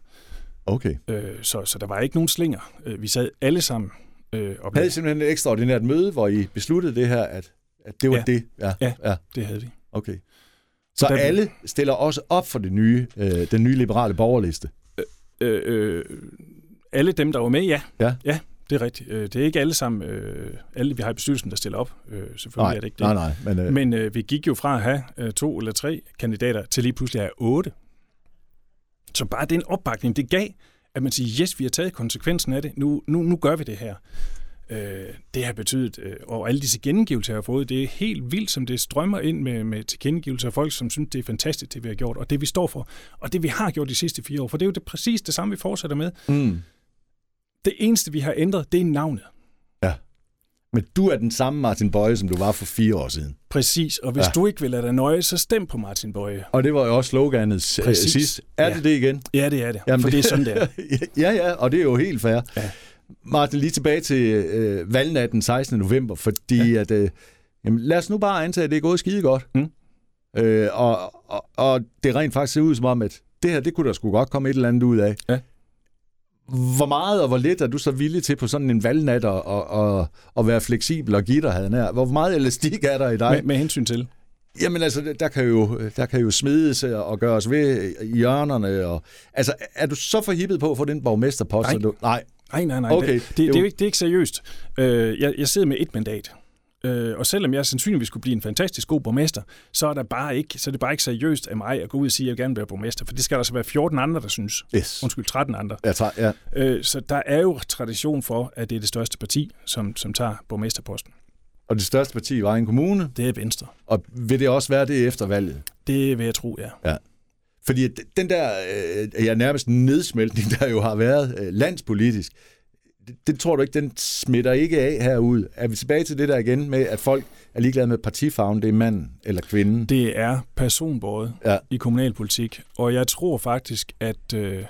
Okay. Øh, så, så der var ikke nogen slinger. Øh, vi sad alle sammen øh, og Havde I simpelthen et ekstraordinært møde, hvor I besluttede det her, at, at det var Ja. det? Ja. Ja. ja. det havde vi. Okay. Så Der- alle stiller også op for det nye, øh, den nye liberale borgerliste? Øh, øh, alle dem, der var med, ja. Ja. Ja, det er rigtigt. Øh, det er ikke alle sammen, øh, alle vi har i bestyrelsen, der stiller op. Øh, selvfølgelig Nej, er det ikke det. nej, nej. Men, øh, Men øh, vi gik jo fra at have øh, to eller tre kandidater til lige pludselig at have otte. Så bare den opbakning, det gav, at man siger, yes, vi har taget konsekvensen af det, nu, nu, nu gør vi det her. Øh, det har betydet, øh, og alle disse gengivelser, jeg har fået, det er helt vildt, som det strømmer ind med, med tilkendegivelser af folk, som synes, det er fantastisk, det vi har gjort, og det vi står for, og det vi har gjort de sidste fire år, for det er jo det, præcis det samme, vi fortsætter med. mm. Det eneste, vi har ændret, det er navnet. Men du er den samme Martin Bøje, som du var for fire år siden. Præcis, og hvis Ja. ja. du ikke vil lade dig nøje, så stem på Martin Bøje. Og det var jo også sloganet øh, Præcis. sidst. Er Ja. det det igen? Ja, det er det, Jamen, for det er sådan, det er. ja, ja, og det er jo helt fair. Ja. Martin, lige tilbage til øh, valgnatten 16. november, fordi ja. at, øh, jamen, lad os nu bare antage, at det er gået skide godt. Mm. Øh, og, og, og det rent faktisk ser ud som om, at det her, det kunne der sgu godt komme et eller andet ud af. Ja. Hvor meget og hvor lidt er du så villig til på sådan en valgnat at, at, at, at være fleksibel og give dig, havde nær? Hvor meget elastik er der i dig? Med, med hensyn til. Jamen altså, der kan jo, der kan jo smides og gøres ved i hjørnerne. Og, altså, er du så forhippet på at få den borgmesterpost? Nej. Du, nej. Nej, nej, nej. Okay, Det, det det, er det, er ikke, det er ikke seriøst. Øh, jeg, jeg sidder med et mandat. Øh, og selvom jeg sandsynligvis skulle blive en fantastisk god borgmester, så er, der bare ikke, så er det bare ikke seriøst af mig at gå ud og sige, at jeg vil gerne være borgmester. For det skal der så være 14 andre, der synes. Yes. Undskyld, 13 andre. Jeg tager, ja. Øh, så der er jo tradition for, at det er det største parti, som, som tager borgmesterposten. Og det største parti var en kommune, Det er Venstre. og vil det også være det efter valget? Det vil jeg tro, ja. Ja. Fordi den der øh, ja, nærmest nedsmeltning, der jo har været øh, landspolitisk, det, det tror du ikke, den smitter ikke af herude. Er vi tilbage til det der igen med, at folk er ligeglade med partifarven, det er manden eller kvinden? Det er personbåret ja. i kommunalpolitik, og jeg tror faktisk, at øh,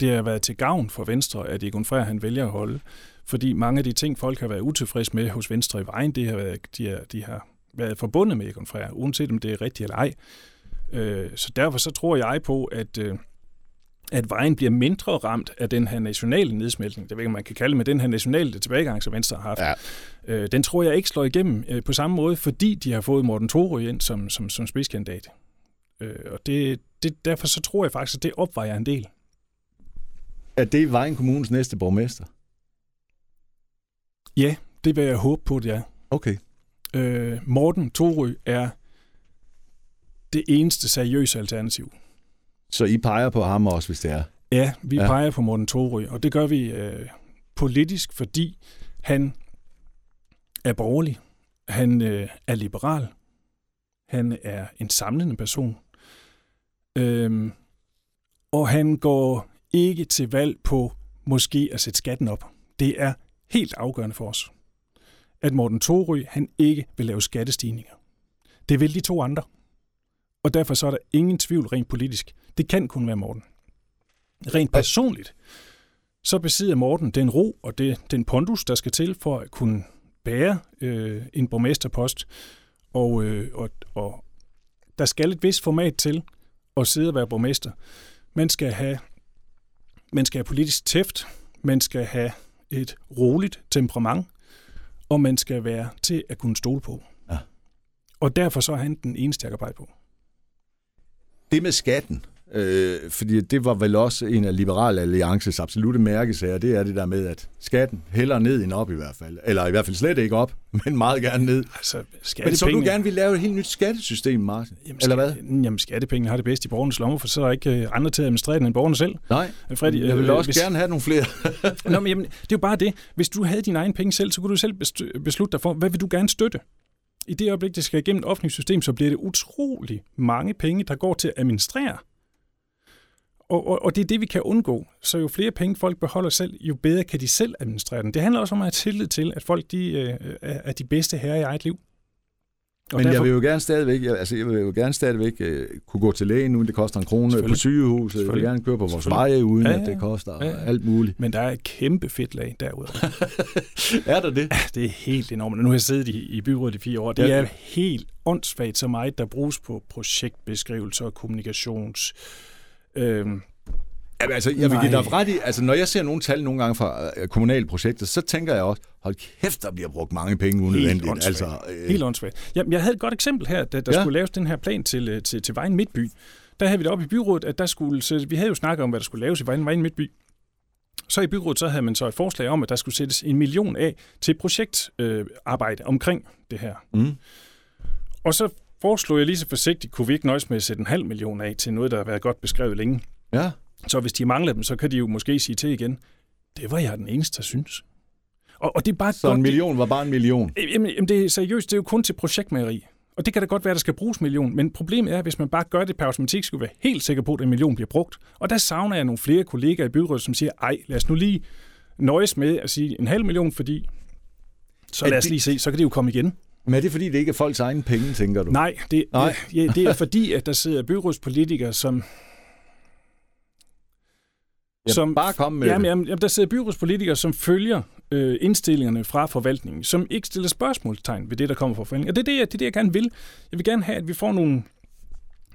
det har været til gavn for Venstre, at Egon Frey, han vælger at holde. Fordi mange af de ting, folk har været utilfredse med hos Venstre i vejen, det har været, de, har, de har været forbundet med Egon Frey, uanset om det er rigtigt eller ej. Øh, så derfor så tror jeg på, at, øh, at vejen bliver mindre ramt af den her nationale nedsmeltning, det ved ikke, man kan kalde med den her nationale tilbagegang, som Venstre har haft. Ja. Øh, den tror jeg ikke slår igennem på samme måde, fordi de har fået Morten Thorø ind som, som, som spidskandidat. og det, det, derfor så tror jeg faktisk, at det opvejer en del. Er det Vejen Kommunes næste borgmester? Ja, det vil jeg håbe på, det er. Okay. Øh, Morten Thorø er det eneste seriøse alternativ. Så I peger på ham også, hvis det er? Ja, vi ja. peger på Morten Thorø, og det gør vi øh, politisk, fordi han er borgerlig, han øh, er liberal, han er en samlende person, øh, og han går ikke til valg på måske at sætte skatten op. Det er helt afgørende for os, at Morten Thorø, han ikke vil lave skattestigninger. Det vil de to andre. Og derfor så er der ingen tvivl rent politisk. Det kan kun være Morten. Rent personligt, så besidder Morten den ro og det, den pondus, der skal til for at kunne bære øh, en borgmesterpost. Og, øh, og, og der skal et vist format til at sidde og være borgmester. Man skal have, man skal have politisk tæft, man skal have et roligt temperament, og man skal være til at kunne stole på. Ja. Og derfor så er han den eneste, jeg kan pege på. Det med skatten, øh, fordi det var vel også en af Liberal Alliances absolute mærkesager, det er det der med, at skatten hælder ned end op i hvert fald. Eller i hvert fald slet ikke op, men meget gerne ned. Altså, men så du gerne vil lave et helt nyt skattesystem, Martin? Jamen, Eller hvad? Jamen, skattepengene har det bedst i borgernes lommer, for så er der ikke øh, andre til at administrere end borgerne selv. Nej, Freddy, jeg vil øh, også hvis... gerne have nogle flere. Nå, men jamen, det er jo bare det. Hvis du havde dine egne penge selv, så kunne du selv beslutte dig for, hvad vil du gerne støtte? I det øjeblik, det skal igennem et offentligt system, så bliver det utrolig mange penge, der går til at administrere. Og, og, og det er det, vi kan undgå. Så jo flere penge folk beholder selv, jo bedre kan de selv administrere den. Det handler også om at have tillid til, at folk de, øh, er de bedste herrer i eget liv. Og Men derfor... jeg vil jo gerne stadigvæk, altså jeg vil jo gerne stadigvæk uh, kunne gå til lægen, uden det koster en krone på sygehuset. Jeg vil gerne køre på vores veje, uden ja, ja. at det koster ja, ja. alt muligt. Men der er et kæmpe fedt lag derude. er der det? Det er helt enormt. Nu har jeg siddet i, i byrådet i fire år. Det ja. er helt åndssvagt så meget, der bruges på projektbeskrivelser og kommunikations... Øh, Jamen, altså, jeg vil give dig ret i, altså, når jeg ser nogle tal nogle gange fra uh, kommunale projekter, så tænker jeg også, hold kæft, der bliver brugt mange penge unødvendigt. Helt Altså, øh... Helt åndssvagt. Jamen, jeg havde et godt eksempel her, da der ja. skulle laves den her plan til, øh, til, til Vejen Midtby. Der havde vi det op i byrådet, at der skulle, så vi havde jo snakket om, hvad der skulle laves i Vejen, Vejen Midtby. Så i byrådet, så havde man så et forslag om, at der skulle sættes en million af til projektarbejde øh, omkring det her. Mm. Og så foreslog jeg lige så forsigtigt, kunne vi ikke nøjes med at sætte en halv million af til noget, der har været godt beskrevet længe. Ja. Så hvis de mangler dem, så kan de jo måske sige til igen, det var jeg den eneste, der synes. Og, og det er bare så godt, en million var bare en million? Jamen, jamen, det er seriøst, det er jo kun til projektmageri. Og det kan da godt være, at der skal bruges million, men problemet er, at hvis man bare gør det per automatik, skal være helt sikker på, at en million bliver brugt. Og der savner jeg nogle flere kollegaer i byrådet, som siger, ej, lad os nu lige nøjes med at sige en halv million, fordi så lad os lige se, så kan det jo komme igen. Men er det fordi, det ikke er folks egne penge, tænker du? Nej, det, Nej. Ja, det er fordi, at der sidder byrådspolitikere, som Jamen, som, bare kom med jamen, jamen, jamen, der sidder byrådspolitikere, som følger øh, indstillingerne fra forvaltningen, som ikke stiller spørgsmålstegn ved det, der kommer fra forvaltningen. Og det er det, det, er det, jeg gerne vil. Jeg vil gerne have, at vi får nogle,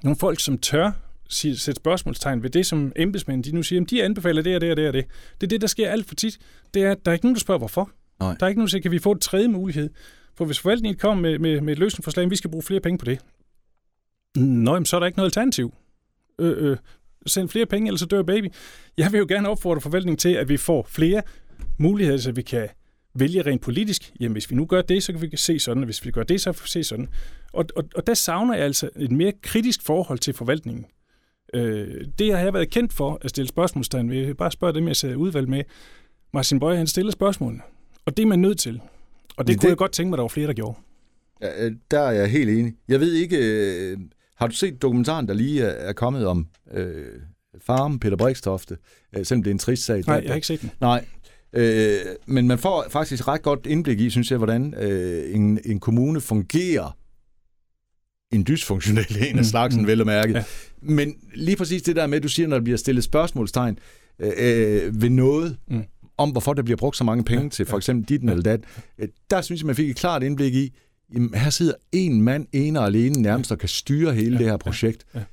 nogle folk, som tør sætte spørgsmålstegn ved det, som embedsmænd de nu siger, de anbefaler det og det og det og det. Det er det, der sker alt for tit. Det er, at der er ikke nogen, der spørger, hvorfor. Nej. Der er ikke nogen, der siger, kan vi få et tredje mulighed? For hvis forvaltningen kommer med, med, med et løsningsforslag, vi skal bruge flere penge på det. Nå, så er der ikke noget alternativ. Øh, øh, send flere penge, ellers så dør baby. Jeg vil jo gerne opfordre forvaltningen til, at vi får flere muligheder, så vi kan vælge rent politisk. Jamen, hvis vi nu gør det, så kan vi se sådan, og hvis vi gør det, så kan vi se sådan. Og, og, og der savner jeg altså et mere kritisk forhold til forvaltningen. Øh, det har jeg været kendt for at stille spørgsmålstegn ved. Jeg bare spørge dem, jeg sidder udvalg med. Martin Bøje, han stiller spørgsmålene. Og det er man nødt til. Og det, det kunne jeg godt tænke mig, der var flere, der gjorde. Ja, øh, der er jeg helt enig. Jeg ved ikke, øh, Har du set dokumentaren, der lige er, kommet om øh, farm Peter Brikstofte, øh, selvom det er en trist sag? Nej, jeg har ikke set den. Nej, øh, men man får faktisk ret godt indblik i, synes jeg, hvordan øh, en, en kommune fungerer en dysfunktionel en af slagsen, mm, vel at mærke. Ja. Men lige præcis det der med, at du siger, når der bliver stillet spørgsmålstegn øh, øh ved noget, mm. om hvorfor der bliver brugt så mange penge ja, til for eksempel dit ja. eller dat, øh, der synes jeg, man fik et klart indblik i, jamen, her sidder en mand ene og alene nærmest og kan styre hele ja, det her projekt. Ja, ja.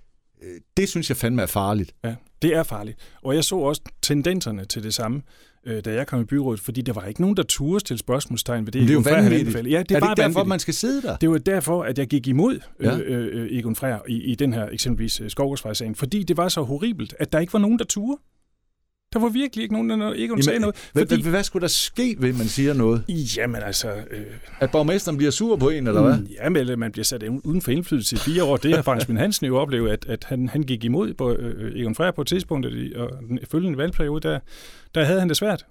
Øh, det synes jeg fandme er farligt. Ja, det er farligt. Og jeg så også tendenserne til det samme øh, da jeg kom i byrådet, fordi der var ikke nogen, der turde stille spørgsmålstegn ved det. Men det er jo vanvittigt. Ja, det er det ikke derfor, vanvittigt. man skal sidde der? Det var derfor, at jeg gik imod ja. øh, øh, Egon Frær i, i den her eksempelvis øh, Skovgårdsvejsagen, fordi det var så horribelt, at der ikke var nogen, der turde. Der var virkelig ikke nogen, der ikke sagde noget. Fordi... Hvad, hvad skulle der ske, ved man siger noget? Jamen altså... Øh... At borgmesteren bliver sur på en, eller hvad? Mm, jamen, man bliver sat uden for indflydelse i fire år. Det har faktisk min Hansen jo oplevet, at, at han, han gik imod på, øh, Egon Freyr på et tidspunkt, og den følgende valgperiode, der, der havde han det svært.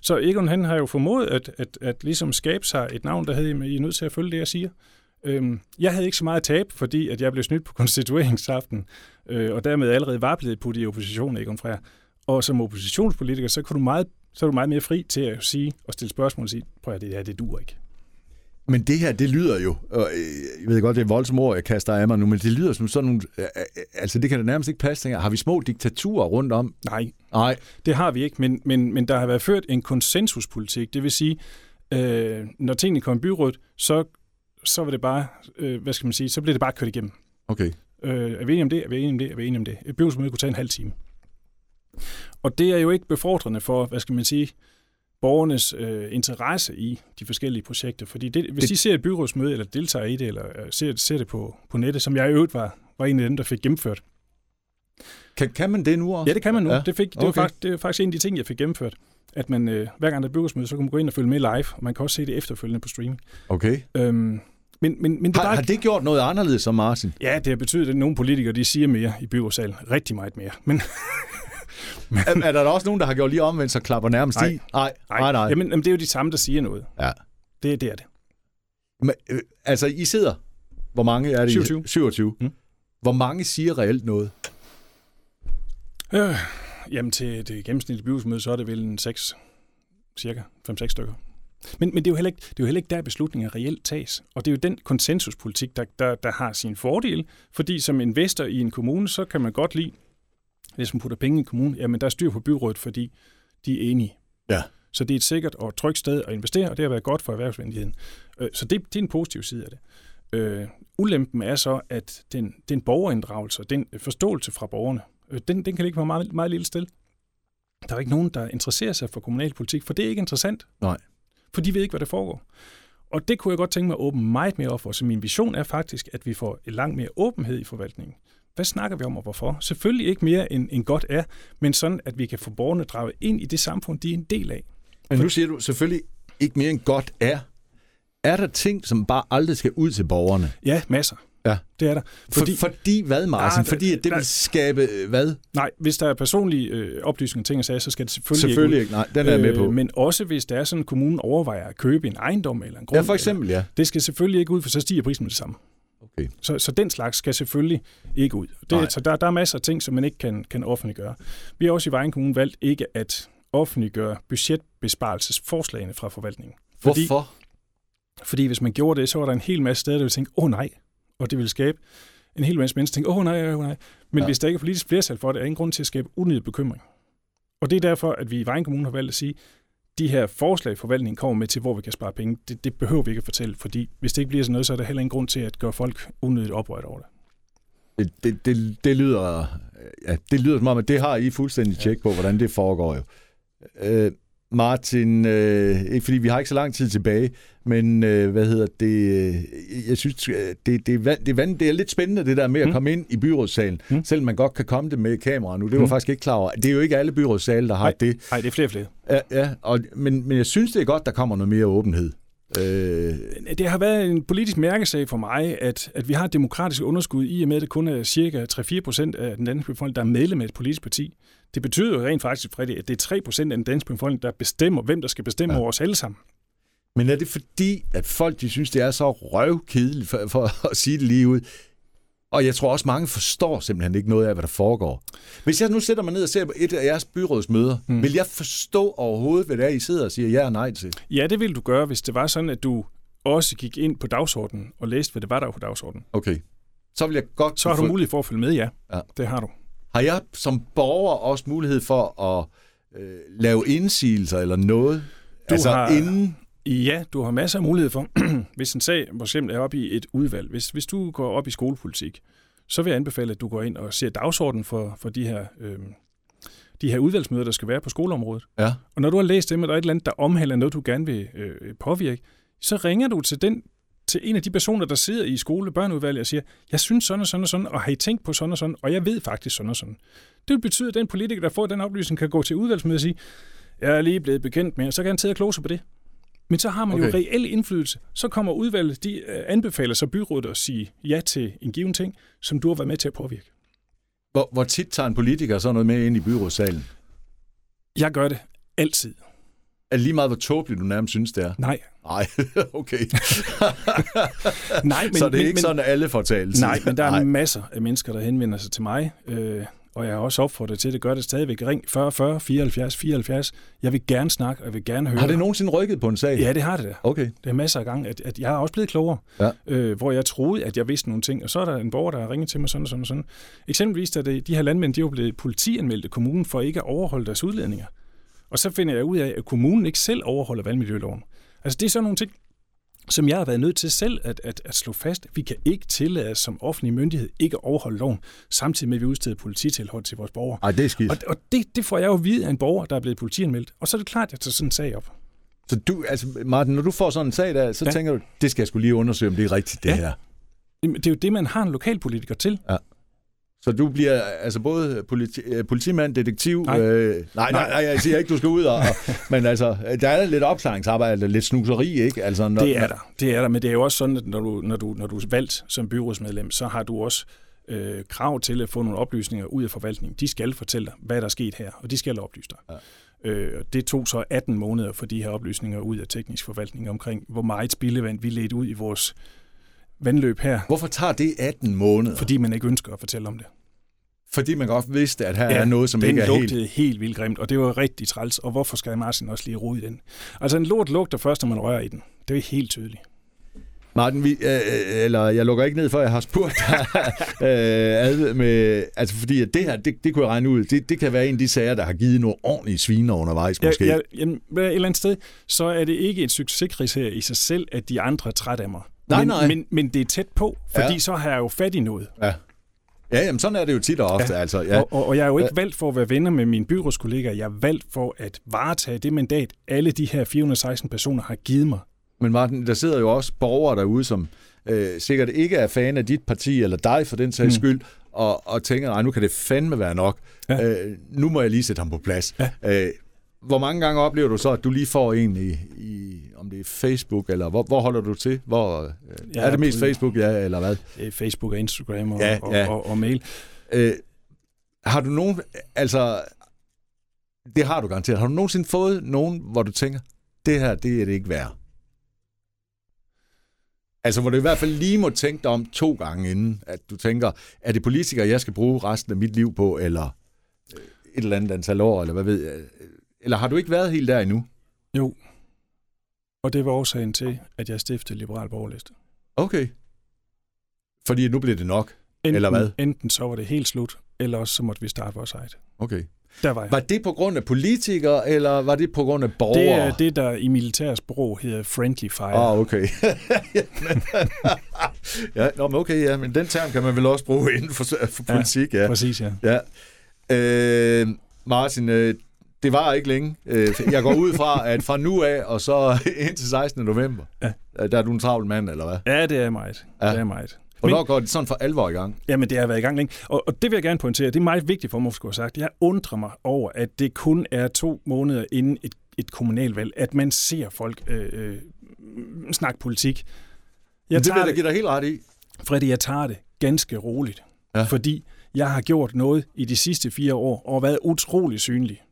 Så Egon han har jo formået at, at, at ligesom skabe sig et navn, der havde I er nødt til at følge det, jeg siger. Øhm, jeg havde ikke så meget tab, fordi at jeg blev snydt på konstitueringsaften, øh, og dermed allerede var blevet puttet i opposition, Egon Freyr. Og som oppositionspolitiker, så, kunne du meget, så er du meget mere fri til at sige og stille spørgsmål og sige, prøv at det her, det duer ikke. Men det her, det lyder jo, og øh, jeg ved godt, det er voldsomt ord, jeg kaster af mig nu, men det lyder som sådan nogle, øh, øh, altså det kan da nærmest ikke passe. Har vi små diktaturer rundt om? Nej, Nej. det har vi ikke, men, men, men der har været ført en konsensuspolitik. Det vil sige, øh, når tingene kommer i byrådet, så, så var det bare, øh, hvad skal man sige, så bliver det bare kørt igennem. Okay. Øh, er vi enige om det? Er vi enige om det? Er vi enige om det? Et byrådsmøde kunne tage en halv time. Og det er jo ikke befordrende for, hvad skal man sige, borgernes øh, interesse i de forskellige projekter. Fordi det, hvis det... de ser et byrådsmøde, eller deltager i det, eller øh, ser, ser det på, på nettet, som jeg i øvrigt var, var en af dem, der fik gennemført. Kan, kan man det nu også? Ja, det kan man nu. Ja. Det, fik, det, okay. var faktisk, det var faktisk en af de ting, jeg fik gennemført. At man, øh, hver gang der er byrådsmøde, så kan man gå ind og følge med live, og man kan også se det efterfølgende på streaming. Okay. Øhm, men, men, men det har, bare... har det gjort noget anderledes som Martin? Ja, det har betydet, at nogle politikere de siger mere i byrådssalen. Rigtig meget mere. Men, Men... Er, er der også nogen, der har gjort lige omvendt, så klapper nærmest nej. i? Nej, nej, nej. Jamen, jamen, det er jo de samme, der siger noget. Ja. Det, det er det. Men, øh, altså, I sidder... Hvor mange er det? 27. 27. Mm. Hvor mange siger reelt noget? Øh, jamen, til det gennemsnitlige byrådsmøde, så er det vel en 6, cirka 5-6 stykker. Men, men det, er jo heller ikke, det er jo heller ikke der, beslutninger reelt tages. Og det er jo den konsensuspolitik, der, der, der har sin fordel, fordi som investor i en kommune, så kan man godt lide hvis man putter penge i kommunen, jamen der er styr på byrådet, fordi de er enige. Ja. Så det er et sikkert og trygt sted at investere, og det har været godt for erhvervsvenligheden. Øh, så det, det er en positiv side af det. Øh, ulempen er så, at den, den borgerinddragelse, den forståelse fra borgerne, øh, den, den kan ligge på meget, meget lille sted. Der er ikke nogen, der interesserer sig for kommunalpolitik, for det er ikke interessant. Nej. For de ved ikke, hvad der foregår. Og det kunne jeg godt tænke mig at åbne meget mere op for. Så min vision er faktisk, at vi får langt mere åbenhed i forvaltningen. Hvad snakker vi om og hvorfor? Selvfølgelig ikke mere end, end godt er, men sådan, at vi kan få borgerne draget ind i det samfund, de er en del af. Men nu siger du selvfølgelig ikke mere end godt er. Er der ting, som bare aldrig skal ud til borgerne? Ja, masser. Ja. Det er der. Fordi, For, fordi hvad, Martin? Nej, fordi at det der, vil skabe øh, hvad? Nej, hvis der er personlige øh, oplysninger ting og sager, så skal det selvfølgelig, selvfølgelig ikke, ikke. Nej, den er jeg med på. Øh, men også hvis der er sådan, at kommunen overvejer at købe en ejendom eller en grund. Ja, for eksempel, eller, ja. Det skal selvfølgelig ikke ud, for så stiger prisen med det samme. Okay. Så, så den slags skal selvfølgelig ikke ud. Det, så der, der er masser af ting, som man ikke kan, kan offentliggøre. Vi har også i Vejen Kommune valgt ikke at offentliggøre budgetbesparelsesforslagene fra forvaltningen. Fordi, Hvorfor? Fordi hvis man gjorde det, så var der en hel masse steder, der ville tænke, åh oh, nej, og det ville skabe en hel masse mennesker, der tænke, åh oh, nej, åh oh, nej. Men ja. hvis der ikke er politisk flertal for det, er ingen grund til at skabe unødig bekymring. Og det er derfor, at vi i Vejen Kommune har valgt at sige, de her forslag, forvaltningen kommer med til, hvor vi kan spare penge, det, det behøver vi ikke at fortælle, fordi hvis det ikke bliver sådan noget, så er der heller ingen grund til at gøre folk unødigt oprørt over det. Det, det, det, det lyder, ja, det lyder som om, at det har I fuldstændig tjek på, hvordan det foregår jo. Øh, Martin, øh, ikke fordi vi har ikke så lang tid tilbage, men øh, hvad hedder det, øh, jeg synes, øh, det, det, det, det, det er lidt spændende det der med at mm. komme ind i byrådssalen, mm. selvom man godt kan komme det med kamera nu. Det var mm. faktisk ikke klar over. Det er jo ikke alle byrådssale, der har nej, det. Nej, det er flere og flere. Ja, ja og, men, men jeg synes, det er godt, der kommer noget mere åbenhed. Øh... Det har været en politisk mærkesag for mig, at, at vi har et demokratisk underskud i og med, at det kun er cirka 3-4 procent af den danske befolkning, der er medlem af et politisk parti. Det betyder jo rent faktisk, Freddy, at det er 3 procent af den danske befolkning, der bestemmer, hvem der skal bestemme ja. over os alle sammen. Men er det fordi, at folk de synes, det er så røvkedeligt, for, for at sige det lige ud, Og jeg tror også, mange forstår simpelthen ikke noget af, hvad der foregår. Hvis jeg nu sætter mig ned og ser på et af jeres byrådsmøder, mm. vil jeg forstå overhovedet, hvad det er, I sidder og siger ja og nej til? Ja, det ville du gøre, hvis det var sådan, at du også gik ind på dagsordenen og læste, hvad det var, der var på dagsordenen. Okay. Så vil jeg godt... Så har du mulighed for at følge med, ja. ja. Det har du. Har jeg som borger også mulighed for at øh, lave indsigelser eller noget? Du altså har, inden... Ja, du har masser af mulighed for, hvis en sag for eksempel er oppe i et udvalg. Hvis, hvis du går op i skolepolitik, så vil jeg anbefale, at du går ind og ser dagsordenen for, for de her... Øh, de her udvalgsmøder, der skal være på skoleområdet. Ja. Og når du har læst dem, og der er et eller andet, der omhandler noget, du gerne vil øh, påvirke, så ringer du til den til en af de personer, der sidder i skole- børneudvalget og siger, jeg synes sådan og sådan og sådan, og har I tænkt på sådan og sådan, og jeg ved faktisk sådan og sådan. Det vil betyde, at den politiker, der får den oplysning, kan gå til udvalgsmødet og sige, jeg er lige blevet bekendt med, og så kan han tage og klose på det. Men så har man okay. jo reel indflydelse. Så kommer udvalget, de øh, anbefaler så byrådet at sige ja til en given ting, som du har været med til at påvirke. Hvor, hvor tit tager en politiker så noget med ind i byrådssalen? Jeg gør det altid. Er lige meget, hvor tåbeligt du nærmest synes, det er? Nej. Nej, okay. nej, men, så det er men, ikke men, sådan, at alle får talt. Nej, men der er nej. masser af mennesker, der henvender sig til mig, øh, og jeg har også opfordret til, at det gør det stadigvæk. Ring 40 40 74 74. Jeg vil gerne snakke, og jeg vil gerne høre. Har det nogensinde rykket på en sag? Ja, det har det da. Okay. Det er masser af gange, at, at jeg er også blevet klogere, ja. øh, hvor jeg troede, at jeg vidste nogle ting, og så er der en borger, der har ringet til mig sådan og sådan og sådan. Eksempelvis, at de her landmænd, de er jo blevet politianmeldt kommunen for ikke at overholde deres udledninger. Og så finder jeg ud af, at kommunen ikke selv overholder vandmiljøloven. Altså det er sådan nogle ting, som jeg har været nødt til selv at, at, at slå fast. Vi kan ikke tillade som offentlig myndighed ikke at overholde loven, samtidig med at vi udsteder polititilhold til vores borgere. Ej, det er skidt. Og, og det, det får jeg jo at vide af en borger, der er blevet politianmeldt. Og så er det klart, at jeg tager sådan en sag op. Så du, altså Martin, når du får sådan en sag der, så ja. tænker du, det skal jeg skulle lige undersøge, om det er rigtigt, det ja. her. Det er jo det, man har en lokalpolitiker til. Ja. Så du bliver altså både politi, øh, politimand, detektiv... Nej. Øh, nej, nej, nej, jeg siger ikke, du skal ud og... men altså, der er lidt opklaringsarbejde, lidt snuseri, ikke? Altså, når, det er der, det er der, men det er jo også sådan, at når du, når du, når du er valgt som byrådsmedlem, så har du også øh, krav til at få nogle oplysninger ud af forvaltningen. De skal fortælle dig, hvad der er sket her, og de skal oplyse dig. Ja. Øh, det tog så 18 måneder for de her oplysninger ud af teknisk forvaltning omkring, hvor meget spildevand vi ledte ud i vores vandløb her. Hvorfor tager det 18 måneder? Fordi man ikke ønsker at fortælle om det. Fordi man godt vidste, at her ja, er noget, som ikke er helt... den helt vildt grimt, og det var rigtig træls. Og hvorfor skal Martin også lige rode i den? Altså en lort lugter først, når man rører i den. Det er helt tydeligt. Martin, vi, øh, eller jeg lukker ikke ned, før jeg har spurgt dig, øh, med, altså fordi at det her, det, det kunne jeg regne ud, det, det kan være en af de sager, der har givet nogle ordentlige sviner undervejs måske. Ja, ja, jamen, et eller andet sted, så er det ikke et succeskriterium i sig selv, at de andre er træt af mig. Nej, men, nej. Men, men det er tæt på, fordi ja. så har jeg jo fat i noget. Ja. Ja, jamen sådan er det jo tit og ofte. Ja. Altså, ja. og, og, og jeg er jo ikke valgt for at være venner med mine byrådskollegaer. Jeg er valgt for at varetage det mandat, alle de her 416 personer har givet mig. Men Martin, der sidder jo også borgere derude, som øh, sikkert ikke er fan af dit parti, eller dig for den sags mm. skyld, og, og tænker, nej, nu kan det fandme være nok. Ja. Øh, nu må jeg lige sætte ham på plads. Ja. Øh, hvor mange gange oplever du så, at du lige får en i, i om det er Facebook, eller hvor, hvor holder du til? Hvor, øh, ja, er det mest Facebook, ja, eller hvad? Det er Facebook og Instagram og, ja, ja. Og, og, og mail. Øh, har du nogen, altså, det har du garanteret. Har du nogensinde fået nogen, hvor du tænker, det her, det er det ikke værd? Altså, hvor du i hvert fald lige må tænke dig om to gange inden, at du tænker, er det politikere, jeg skal bruge resten af mit liv på, eller et eller andet antal år, eller hvad ved jeg? Eller har du ikke været helt der endnu? Jo. Og det var årsagen til, at jeg stiftede Liberal Borgerliste. Okay. Fordi nu blev det nok, enten, eller hvad? Enten så var det helt slut, eller også så måtte vi starte vores eget. Okay. Der var, jeg. var det på grund af politikere, eller var det på grund af borgere? Det er det, der i militærsprog hedder friendly fire. Ah, okay. ja, nå, men okay, ja, men den term kan man vel også bruge inden for, for politik, ja. ja. Præcis, ja. ja. Øh, Martin, øh, det var ikke længe. Øh, jeg går ud fra, at fra nu af, og så indtil 16. november, ja. der er du en travl mand, eller hvad? Ja, det er meget. Ja. Det er meget. Hvornår Men, går det sådan for alvor i gang? Jamen, det har været i gang længe. Og, og det vil jeg gerne pointere. Det er meget vigtigt for mig at skulle have sagt. Jeg undrer mig over, at det kun er to måneder inden et, et kommunalvalg, at man ser folk øh, øh, snakke politik. Jeg Men det vil jeg give dig helt ret i. Freddy, jeg tager det ganske roligt. Ja. Fordi jeg har gjort noget i de sidste fire år, og været utrolig synlig.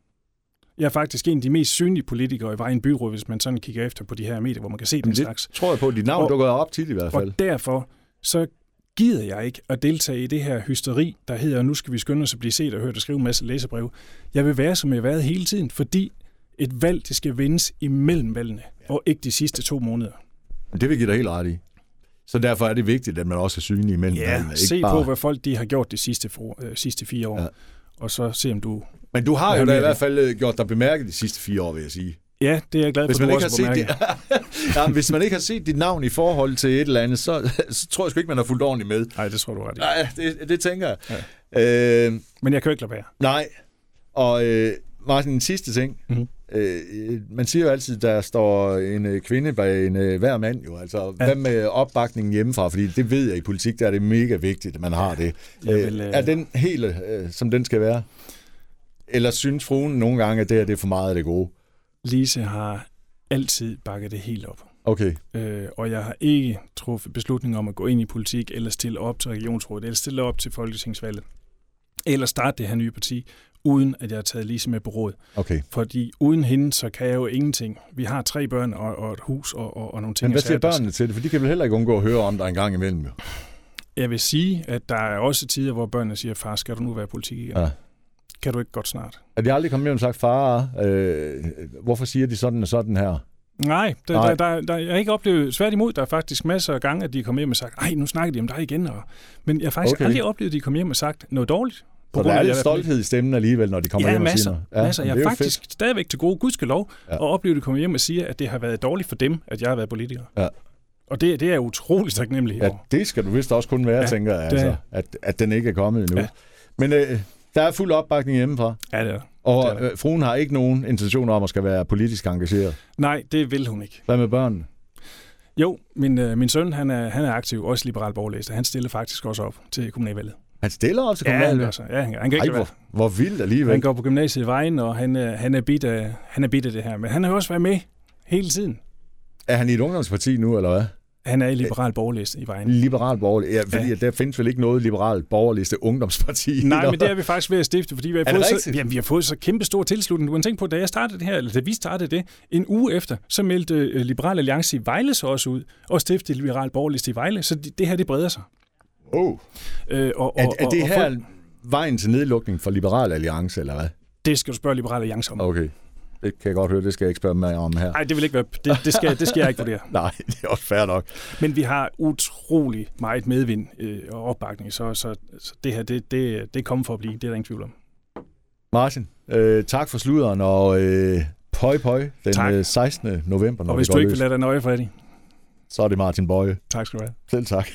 Jeg er faktisk en af de mest synlige politikere i Vejen Byråd, hvis man sådan kigger efter på de her medier, hvor man kan se den det slags. tror jeg på. Dit navn dukker op tit i hvert fald. Og derfor så gider jeg ikke at deltage i det her hysteri, der hedder, nu skal vi skynde os at blive set og hørt og skrive en masse læserbrev. Jeg vil være, som jeg har været hele tiden, fordi et valg, det skal vindes imellem valgene, og ikke de sidste to måneder. Det vil give dig helt ret i. Så derfor er det vigtigt, at man også er synlig imellem Ja, valgene. Ikke se bare... på, hvad folk de har gjort de sidste, for, øh, sidste fire år, ja. og så se, om du... Men du har jo da i hvert fald øh, gjort dig bemærket de sidste fire år, vil jeg sige. Ja, det er jeg glad for, Hvis du man, ikke har set dit, ja, hvis man ikke har set dit navn i forhold til et eller andet, så, så tror jeg sgu ikke, man har fulgt ordentligt med. Nej, det tror du ret i. Nej, det, det tænker jeg. Ja. Øh, Men jeg kan jo ikke lade være. nej, og øh, Martin, en sidste ting. Mhm. Øh, man siger jo altid, der står en øh, kvinde bag en øh, hver mand jo. Altså, ja. Hvad med opbakningen hjemmefra? Fordi det ved jeg i politik, der er det mega vigtigt, at man har det. Øh, vil, øh, Er den hele, øh, som den skal være? Eller synes fruen nogle gange, at det her det er for meget af det gode? Lise har altid bakket det helt op. Okay. Øh, og jeg har ikke truffet beslutning om at gå ind i politik, eller stille op til regionsrådet, eller stille op til folketingsvalget, eller starte det her nye parti, uden at jeg har taget Lise med på råd. Okay. Fordi uden hende, så kan jeg jo ingenting. Vi har tre børn og, og et hus og, og, og nogle ting. Men hvad siger børnene til det? For de kan vel heller ikke undgå at høre om dig en gang imellem. Jeg vil sige, at der er også tider, hvor børnene siger, far, skal du nu være i politik igen? Ja. Kan du ikke godt snart? Er de aldrig kommet hjem og sagt, far, øh, hvorfor siger de sådan og sådan her? Nej, der, Nej. Der, der, der, jeg har ikke oplevet, svært imod, der er faktisk masser af gange, at de er kommet hjem og sagt, ej, nu snakker de om dig igen. Og, men jeg har faktisk Okay. aldrig oplevet, at de er kommet hjem og sagt noget dårligt. Så der er lidt stolthed i stemmen alligevel, når de kommer Ja, hjem og masser. siger noget. Ja, masser. Jeg er faktisk fedt. stadigvæk til gode, gudskelov, Ja. og oplevet, at de kommer hjem og siger, at det har været dårligt for dem, at jeg har været politiker. Ja. Og det, det er jeg utrolig taknemmelig Ja, det skal du vist også kun være, ja, tænker jeg, altså, at, at den ikke er kommet endnu. Ja. Men øh, der er fuld opbakning hjemmefra, Ja, det er. og Det er øh, fruen har ikke nogen intention om at skal være politisk engageret. Nej, det vil hun ikke. Hvad med børnene? Jo, min, øh, min søn, han er, han er aktiv, også liberal borgerlæser. Han stiller faktisk også op til kommunalvalget. Han stiller op til Ja, kommunalvalget. gør så. ja, han, han kan Ej, ikke lade hvor, hvor vildt alligevel. Han går på gymnasiet i Vejen, og han, er- han, er bit af, han er bit af det her. Men han har også været med hele tiden. Er han i et ungdomsparti nu, eller hvad? Han er i liberal borgerlæser i Vejen. Liberal borgerlig. Ja, fordi ja. Ja. der findes vel ikke noget liberal borgerliste ungdomsparti? Nej, eller men det er vi faktisk ved at stifte, fordi vi har, Er fået så, jamen, vi har fået så kæmpe stor tilslutning. Du kan tænke på, da jeg startede det her, eller da vi startede det, en uge efter, så meldte øh, Liberal Alliance i Vejle så også ud, og stiftede Liberal Borgerliste i Vejle, så det, det her, det breder sig. Oh. Øh, og, Er, og, er det og, her Og vejen til nedlukning for Liberal Alliance, eller hvad? det skal du spørge Liberal Alliance om. Okay. Det kan jeg godt høre, det skal jeg ikke spørge mig om her. Nej, det vil ikke være, det, det, skal, det skal jeg ikke vurdere. Nej, det er også fair nok. Men vi har utrolig meget medvind øh, og opbakning, så, så, så det her, det, det, det er kommet for at blive, det er der ingen tvivl om. Martin, øh, tak for sluderen, og øh, pøj pøj den Tak. øh, 16. november, når Og vi hvis går du ikke løs. vil lade dig nøje, Freddy, Så er det Martin Bøje. tak skal du have. Selv tak.